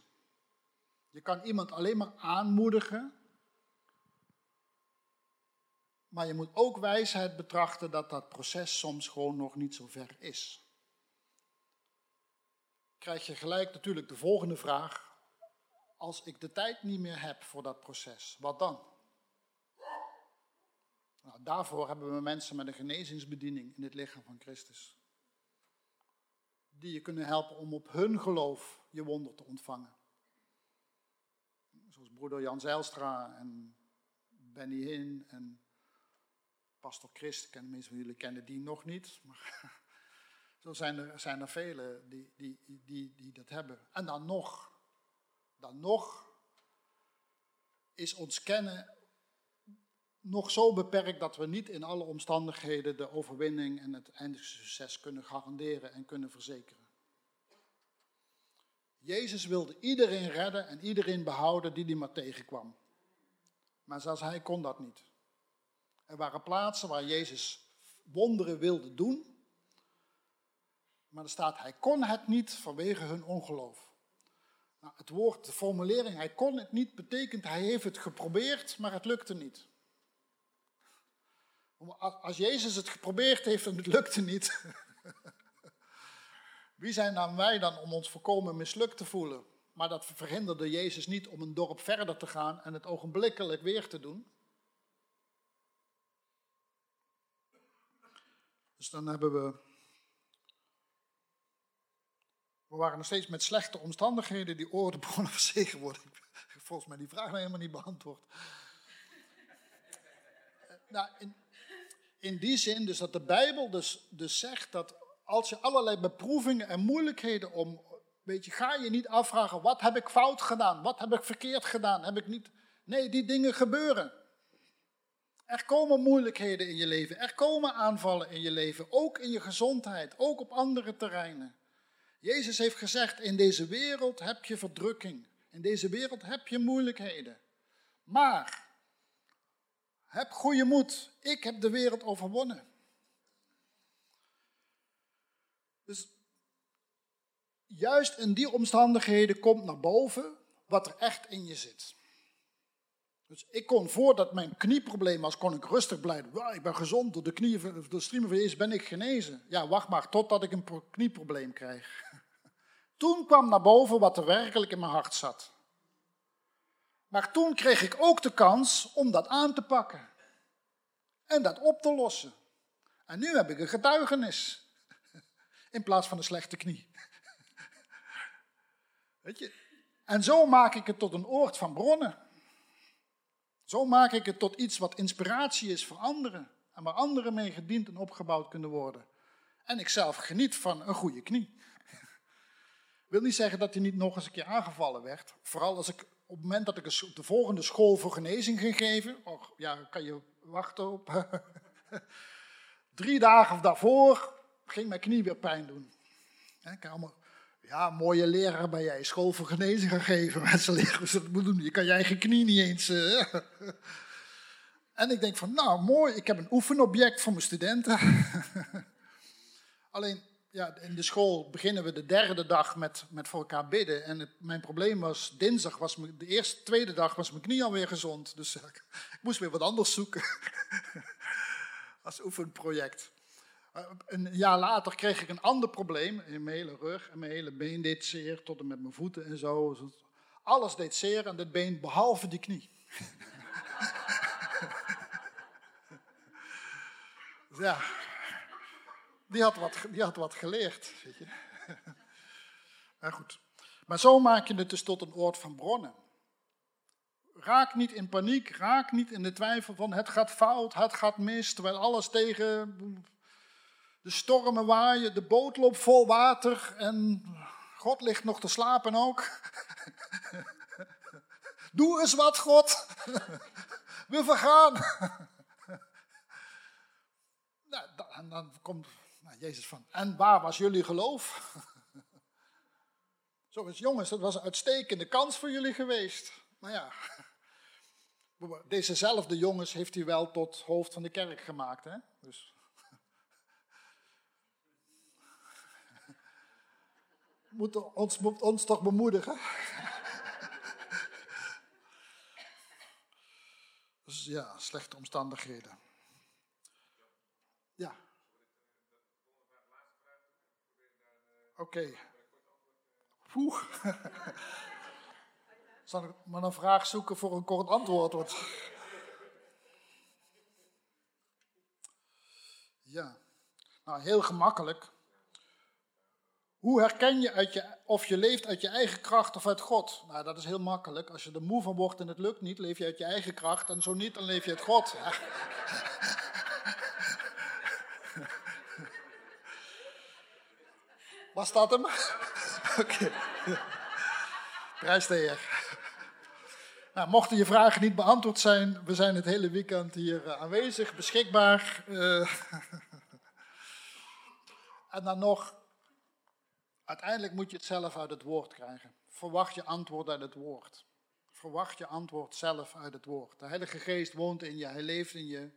Je kan iemand alleen maar aanmoedigen, maar je moet ook wijsheid betrachten dat dat proces soms gewoon nog niet zo ver is krijg je gelijk natuurlijk de volgende vraag. Als ik de tijd niet meer heb voor dat proces, wat dan? Nou, daarvoor hebben we mensen met een genezingsbediening in het lichaam van Christus. Die je kunnen helpen om op hun geloof je wonder te ontvangen. Zoals broeder Jan Zijlstra en Benny Hinn en pastor Christ. De meeste van jullie kennen die nog niet. Maar Zo zijn er, zijn er velen die, die, die, die dat hebben. En dan nog, dan nog is ons kennen nog zo beperkt dat we niet in alle omstandigheden de overwinning en het eindige succes kunnen garanderen en kunnen verzekeren. Jezus wilde iedereen redden en iedereen behouden die hij maar tegenkwam. Maar zelfs hij kon dat niet. Er waren plaatsen waar Jezus wonderen wilde doen, maar er staat, hij kon het niet vanwege hun ongeloof. Nou, het woord, de formulering, hij kon het niet, betekent hij heeft het geprobeerd, maar het lukte niet. Als Jezus het geprobeerd heeft en het (laughs) lukte niet, (laughs) wie zijn dan wij dan om ons volkomen mislukt te voelen? maar dat verhinderde Jezus niet om een dorp verder te gaan en het ogenblikkelijk weer te doen. Dus dan hebben we. We waren nog steeds met slechte omstandigheden die oren begonnen (laughs) verzegen worden. Volgens mij die vraag helemaal niet beantwoord. Nou, in, in die zin dus dat de Bijbel dus, dus zegt dat als je allerlei beproevingen en moeilijkheden om, weet je, ga je niet afvragen, wat heb ik fout gedaan? Wat heb ik verkeerd gedaan? Heb ik niet... Nee, die dingen gebeuren. Er komen moeilijkheden in je leven, er komen aanvallen in je leven, ook in je gezondheid, ook op andere terreinen. Jezus heeft gezegd, in deze wereld heb je verdrukking, in deze wereld heb je moeilijkheden. Maar, heb goede moed, ik heb de wereld overwonnen. Dus juist in die omstandigheden komt naar boven wat er echt in je zit. Dus ik kon voordat mijn knieprobleem was, kon ik rustig blijven. Ik ben gezond, door de, knieën, door de streamen van Jezus ben ik genezen. Ja, wacht maar, totdat ik een knieprobleem kreeg. (laughs) Toen kwam naar boven wat er werkelijk in mijn hart zat. Maar toen kreeg ik ook de kans om dat aan te pakken. En dat op te lossen. En nu heb ik een getuigenis. (laughs) In plaats van een slechte knie. (laughs) Weet je? En zo maak ik het tot een oord van bronnen. Zo maak ik het tot iets wat inspiratie is voor anderen. En waar anderen mee gediend en opgebouwd kunnen worden. En ik zelf geniet van een goede knie. (laughs) Wil niet zeggen dat hij niet nog eens een keer aangevallen werd. Vooral als ik op het moment dat ik de volgende school voor genezing ging geven. Och, ja, kan je wachten op. (laughs) Drie dagen of daarvoor ging mijn knie weer pijn doen. Ik allemaal ja, mooie leraar ben jij, school voor genezing gaan geven. (laughs) Mensen leren ze dat moeten doen. Je kan je eigen knie niet eens. Uh. (laughs) En ik denk van, nou mooi, ik heb een oefenobject voor mijn studenten. (laughs) Alleen, ja, in de school beginnen we de derde dag met, met voor elkaar bidden. En mijn probleem was, dinsdag was mijn, de eerste, tweede dag was mijn knie alweer gezond. Dus ik moest weer wat anders zoeken. Als oefenproject. Eh, een jaar later kreeg ik een ander probleem in mijn hele rug en mijn hele been deed zeer, tot en met mijn voeten en zo. Alles deed zeer aan dit been, behalve die knie. (laughs) ja, die had wat, die had wat geleerd, weet je. (laughs) maar goed. Maar zo maak je het dus tot een oord van bronnen. Raak niet in paniek, raak niet in de twijfel van het gaat fout, het gaat mis, terwijl alles tegen de stormen waaien, de boot loopt vol water en God ligt nog te slapen ook. (laughs) Doe eens wat, God. (laughs) We vergaan. (laughs) Nou, en dan komt nou, Jezus van, en waar was jullie geloof? Zo is jongens, dat was een uitstekende kans voor jullie geweest. Maar ja, dezezelfde jongens heeft hij wel tot hoofd van de kerk gemaakt. Hè? Dus moet ons, moet ons toch bemoedigen. dus ja, slechte omstandigheden. Ja. Oké. Okay. Zal ik maar een vraag zoeken voor een kort antwoord? Ja. Nou, heel gemakkelijk. Hoe herken je, uit je of je leeft uit je eigen kracht of uit God? Nou, dat is heel makkelijk. Als je er moe van wordt en het lukt niet, leef je uit je eigen kracht. En zo niet, dan leef je uit God. Ja. Was dat hem? Oké. Prijs de heer. Nou, mochten je vragen niet beantwoord zijn, we zijn het hele weekend hier eh, aanwezig, beschikbaar. Uh, (laughs) en dan nog Uiteindelijk moet je het zelf uit het woord krijgen. Verwacht je antwoord uit het woord. Verwacht je antwoord zelf uit het woord. De Heilige Geest woont in je, hij leeft in je.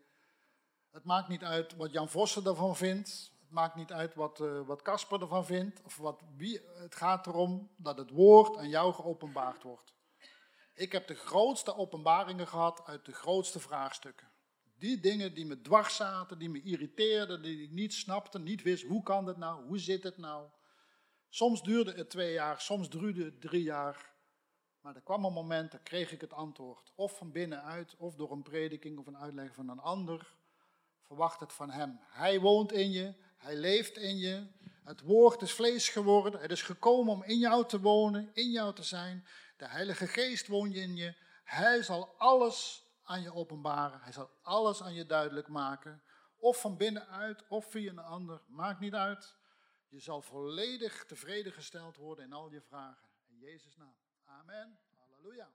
Het maakt niet uit wat Jan Vossen ervan vindt. Het maakt niet uit wat, uh, wat Kasper ervan vindt. Of wat, wie, het gaat erom dat het woord aan jou geopenbaard wordt. Ik heb de grootste openbaringen gehad uit de grootste vraagstukken. Die dingen die me dwars zaten, die me irriteerden, die ik niet snapte, niet wist, hoe kan dit nou, hoe zit het nou? Soms duurde het twee jaar, soms duurde het drie jaar. Maar er kwam een moment, daar kreeg ik het antwoord. Of van binnenuit, of door een prediking of een uitleg van een ander. Verwacht het van Hem. Hij woont in je, Hij leeft in je. Het woord is vlees geworden. Het is gekomen om in jou te wonen, in jou te zijn. De Heilige Geest woont in je. Hij zal alles aan je openbaren. Hij zal alles aan je duidelijk maken. Of van binnenuit, of via een ander. Maakt niet uit. Je zal volledig tevreden gesteld worden in al je vragen. In Jezus' naam. Amen. Halleluja.